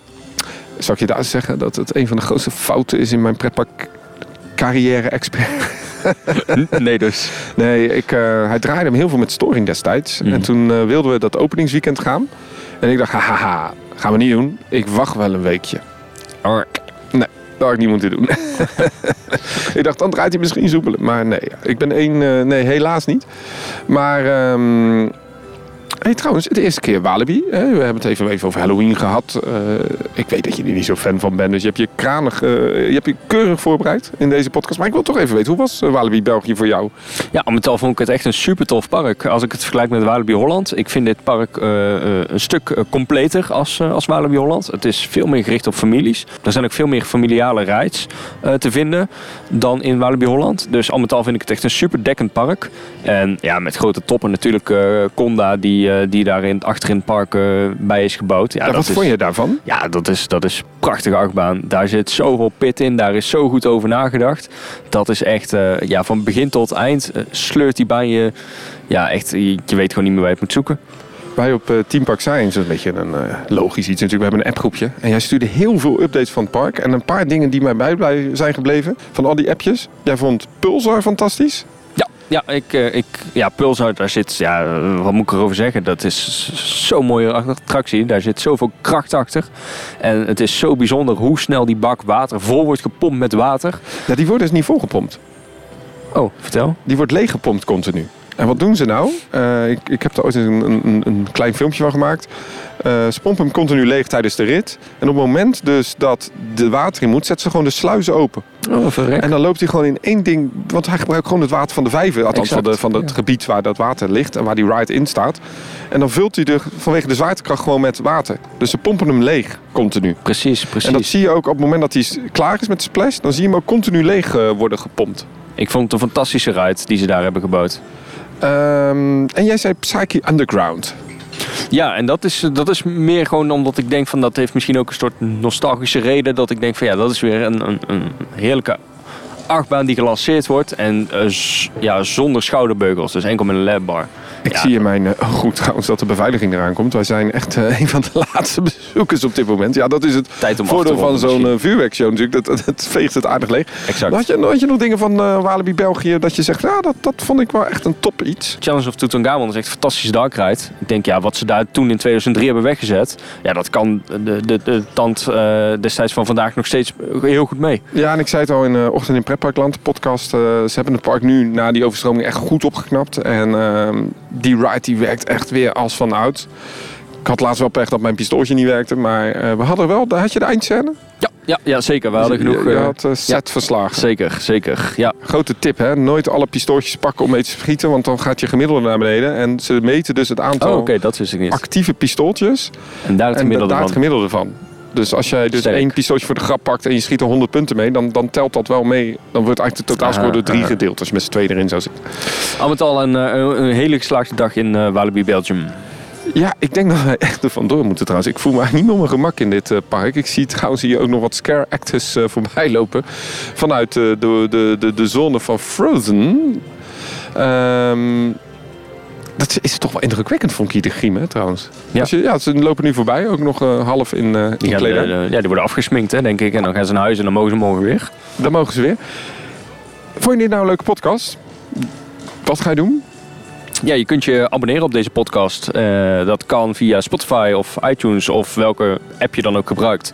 Zal ik je daar zeggen dat het een van de grootste fouten is in mijn pretpark carrière expert? nee dus. Nee, ik, uh, hij draaide hem heel veel met storing destijds. Mhm. En toen uh, wilden we dat openingsweekend gaan. En ik dacht, haha, gaan we niet doen. Ik wacht wel een weekje. Nee, dat had ik niet moeten doen. ik dacht, dan draait hij misschien soepelen. Maar nee, ik ben één... Uh, nee, helaas niet. Maar... Um, Hey, trouwens, de eerste keer Walibi. Hè? We hebben het even, over Halloween gehad. Uh, ik weet dat je er niet zo fan van bent. Dus je hebt je kranig, uh, je hebt je keurig voorbereid in deze podcast. Maar ik wil toch even weten, hoe was uh, Walibi België voor jou? Ja, al met al vond ik het echt een super tof park. Als ik het vergelijk met Walibi Holland. Ik vind dit park een stuk completer als, als Walibi Holland. Het is veel meer gericht op families. Er zijn ook veel meer familiale rides te vinden dan in Walibi Holland. Dus al met al vind ik het echt een super dekkend park. En ja, met grote toppen natuurlijk Conda die die daar in, achter in het park uh, bij is gebouwd. Ja, ja, wat is, vond je daarvan? Ja, dat is, dat is prachtige achtbaan. Daar zit zoveel pit in. Daar is zo goed over nagedacht. Dat is echt, uh, ja, van begin tot eind sleurt die bij je. Ja, echt, je, je weet gewoon niet meer waar je het moet zoeken. Wij op uh, Team Park Science, een beetje een uh, logisch iets natuurlijk. We hebben een appgroepje. En jij stuurde heel veel updates van het park. En een paar dingen die mij bij zijn gebleven van al die appjes. Jij vond Pulsar fantastisch. Ja, ik, ik, ja Pulsar, daar zit, ja, wat moet ik erover zeggen? Dat is zo'n mooie attractie. Daar zit zoveel kracht achter. En het is zo bijzonder hoe snel die bak water vol wordt gepompt met water. Ja, die wordt dus niet volgepompt. Oh, vertel. Die wordt leeggepompt continu. En wat doen ze nou? Uh, ik, ik heb er ooit een, een, een klein filmpje van gemaakt. Uh, ze pompen hem continu leeg tijdens de rit. En op het moment dus dat de water in moet, zetten ze gewoon de sluizen open. Oh, verrek. En dan loopt hij gewoon in één ding. Want hij gebruikt gewoon het water van de vijver. Althans van, de, van het ja. gebied waar dat water ligt en waar die ride in staat. En dan vult hij er vanwege de zwaartekracht gewoon met water. Dus ze pompen hem leeg continu. Precies, precies. En dat zie je ook op het moment dat hij klaar is met de splash. Dan zie je hem ook continu leeg uh, worden gepompt. Ik vond het een fantastische ride die ze daar hebben gebouwd. Ehm, en jij zei Psyche Underground. Ja, en dat is, dat is meer gewoon omdat ik denk van dat heeft misschien ook een soort nostalgische reden. Dat ik denk van ja, dat is weer een, een, een heerlijke achtbaan die gelanceerd wordt. En eh, ja, zonder schouderbeugels, dus enkel met een labbar. Ik Ja. zie in mijn eh, goed trouwens dat de beveiliging eraan komt. Wij zijn echt eh, een van de laatste bezoekers op dit moment. Ja, dat is het voordeel van zo'n eh, vuurwerkshow natuurlijk. Dat, dat, het veegt het aardig leeg. Exact. Had je, had je nog dingen van eh Walibi België dat je zegt, ja, dat, dat vond ik wel echt een top iets. Challenge of Tutankhamon is echt een fantastische dark ride. Ik denk, ja, wat ze daar toen in 2003 hebben weggezet... Ja, dat kan de, de, de tand destijds van vandaag nog steeds heel goed mee. Ja, en ik zei het al in eh, Ochtend in Pretparkland, de podcast. ze hebben het park nu na die overstroming echt goed opgeknapt. En ehm, die ride die werkt echt weer als van oud. Ik had laatst wel pech dat mijn pistooltje niet werkte. Maar eh, we hadden wel, had je de eindscène? Ja, ja, ja zeker. We hadden genoeg... Je, eh, had eh, set verslagen. Zeker, zeker. Ja, Grote tip, hè? Nooit alle pistooltjes pakken om mee te schieten, want dan gaat je gemiddelde naar beneden. En ze meten dus het aantal oh, oké, dat wist ik niet. actieve pistooltjes En daar het en gemiddelde daar het van. gemiddelde van. Dus als jij dus Sterk. één pistooltje voor de grap pakt en je schiet er 100 punten mee, dan, dan telt dat wel mee. Dan wordt eigenlijk de totaalscore door drie aha. gedeeld als je met z'n tweeën erin zou zitten. Al met al een, eh, een, hele geslaagde dag in eh, Walibi Belgium. Ja, ik denk dat wij echt er vandoor moeten trouwens. Ik voel me eigenlijk niet meer op mijn gemak in dit eh, park. Ik zie trouwens hier ook nog wat scare actors voorbij lopen. Vanuit de, de, de, de zone van Frozen. Ehm, dat is toch wel indrukwekkend, vond ik, die griem, hè, trouwens. Ja. Je, ja, ze lopen nu voorbij, ook nog eh, half in, eh in eh, ja, die worden afgesminkt, hè, denk ik. En dan gaan ze naar huis en dan mogen ze morgen weer. Dan mogen ze weer. Vond je dit nou een leuke podcast? Wat ga je doen? Ja, je kunt je abonneren op deze podcast. Eh, dat kan via Spotify of iTunes of welke app je dan ook gebruikt.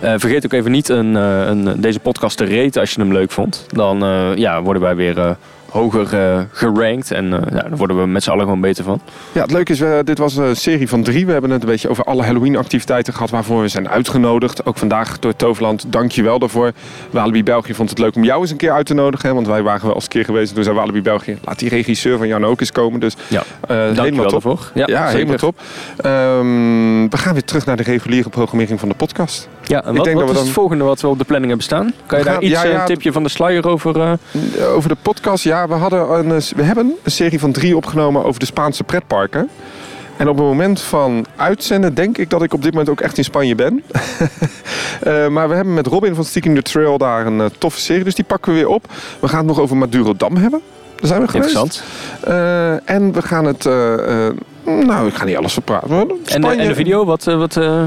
Vergeet ook even niet een, een, deze podcast te raten als je hem leuk vond. Dan ja, worden wij weer hoger eh, gerankt en eh, ja, daar worden we met z'n allen gewoon beter van. Ja, het leuke is, we, dit was een serie van drie. We hebben het een beetje over alle Halloween-activiteiten gehad waarvoor we zijn uitgenodigd. Ook vandaag door Toverland. Dank je wel daarvoor. Walibi België vond het leuk om jou eens een keer uit te nodigen. Hè, want wij waren wel eens een keer geweest. Toen zei Walibi België, laat die regisseur van Jan ook eens komen. Dus Ja, eh, helemaal top. daarvoor. Ja, helemaal top. Ehm, we gaan weer terug naar de reguliere programmering van de podcast. Ja, en Ik wat, is dan- het volgende wat we op de planning hebben staan? Kan je daar iets, ja, eh, ja, een tipje van de sluier over... eh, Over de podcast, ja, we, hadden een, eh, we hebben een serie van drie opgenomen over de Spaanse pretparken. En op het moment van uitzenden denk ik dat ik op dit moment ook echt in Spanje ben. Eh, maar we hebben met Robin van Sticking the Trail daar een eh, toffe serie, dus die pakken we weer op. We gaan het nog over Madurodam hebben. Daar zijn we geweest. interessant. Eh, en we gaan het... eh, eh, nou, ik ga niet alles verpraten. En, Spanje- en de video, wat... eh, wat eh,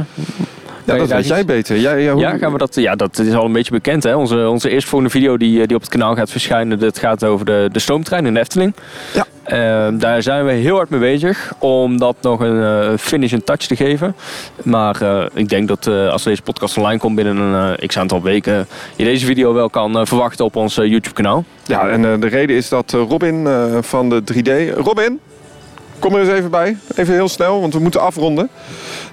Ja, dat weet jij beter. Jij, ja, hoe- Ja, gaan we dat, ja, dat is al een beetje bekend. Hè? Onze, onze eerstvolgende video die, eh, die op het kanaal gaat verschijnen, dat gaat over de, de stoomtrein in de Efteling. Ja. Eh, daar zijn we heel hard mee bezig om dat nog een eh finish en touch te geven. Maar eh, ik denk dat als deze podcast online komt binnen een x aantal weken, je deze video wel kan verwachten op ons YouTube kanaal. Ja, en de reden is dat Robin van de 3D... Robin, kom er eens even bij. Even heel snel, want we moeten afronden.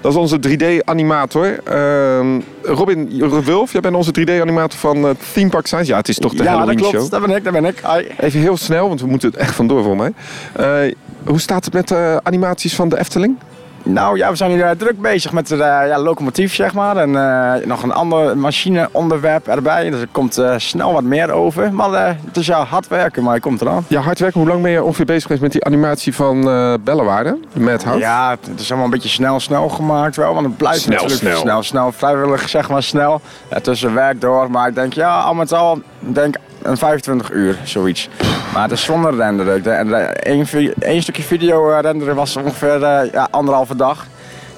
Dat is onze 3D-animator. Ehm, Robin Wulf, jij bent onze 3D-animator van eh, Theme Park Science. Ja, het is toch de ja, dat Halloween klopt. show. Dat ben ik, dat ben ik. Even heel snel, want we moeten het echt vandoor voor mij. Eh, hoe staat het met de animaties van de Efteling? Nou ja, we zijn hier eh, druk bezig met de ja, locomotief, zeg maar. En eh, nog een ander machineonderwerp erbij. Dus er komt eh, snel wat meer over. Maar eh, het is ja hard werken, maar je komt eraan. Ja, hard werken. Hoe lang ben je ongeveer bezig geweest met die animatie van eh Bellewaarde? Met hout? Ja, het is allemaal een beetje snel, snel gemaakt wel. Want het blijft Snel, natuurlijk snel. snel, snel. Vrijwillig, zeg maar, snel. Ja, tussen werk door. Maar ik denk, ja, al met al, ik denk een 25 uur, zoiets. Maar het is zonder renderen. De, de, één, stukje video eh, renderen was ongeveer eh, ja, anderhalve dag.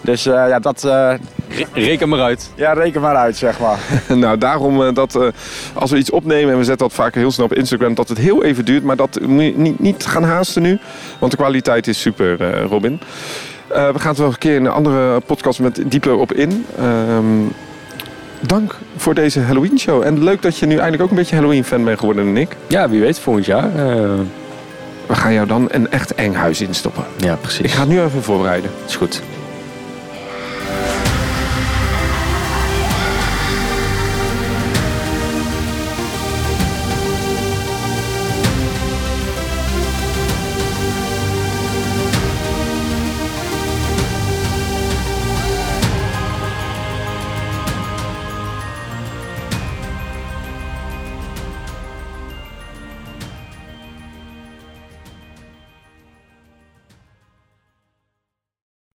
Dus eh, ja, dat, eh, Re- reken maar uit. ja, reken maar uit, zeg maar. Nou, daarom dat eh, als we iets opnemen en we zetten dat vaak heel snel op Instagram, dat het heel even duurt. Maar dat moet je niet, niet gaan haasten nu, want de kwaliteit is super, eh, Robin. Eh, we gaan het wel een keer in een andere podcast met dieper op in. Ehm, dank voor deze Halloween show. En leuk dat je nu eindelijk ook een beetje Halloween fan bent geworden, Nick. Ja, wie weet volgend jaar. Eh, We gaan jou dan een echt eng huis instoppen. ja, precies. Ik ga het nu even voorbereiden. Is goed.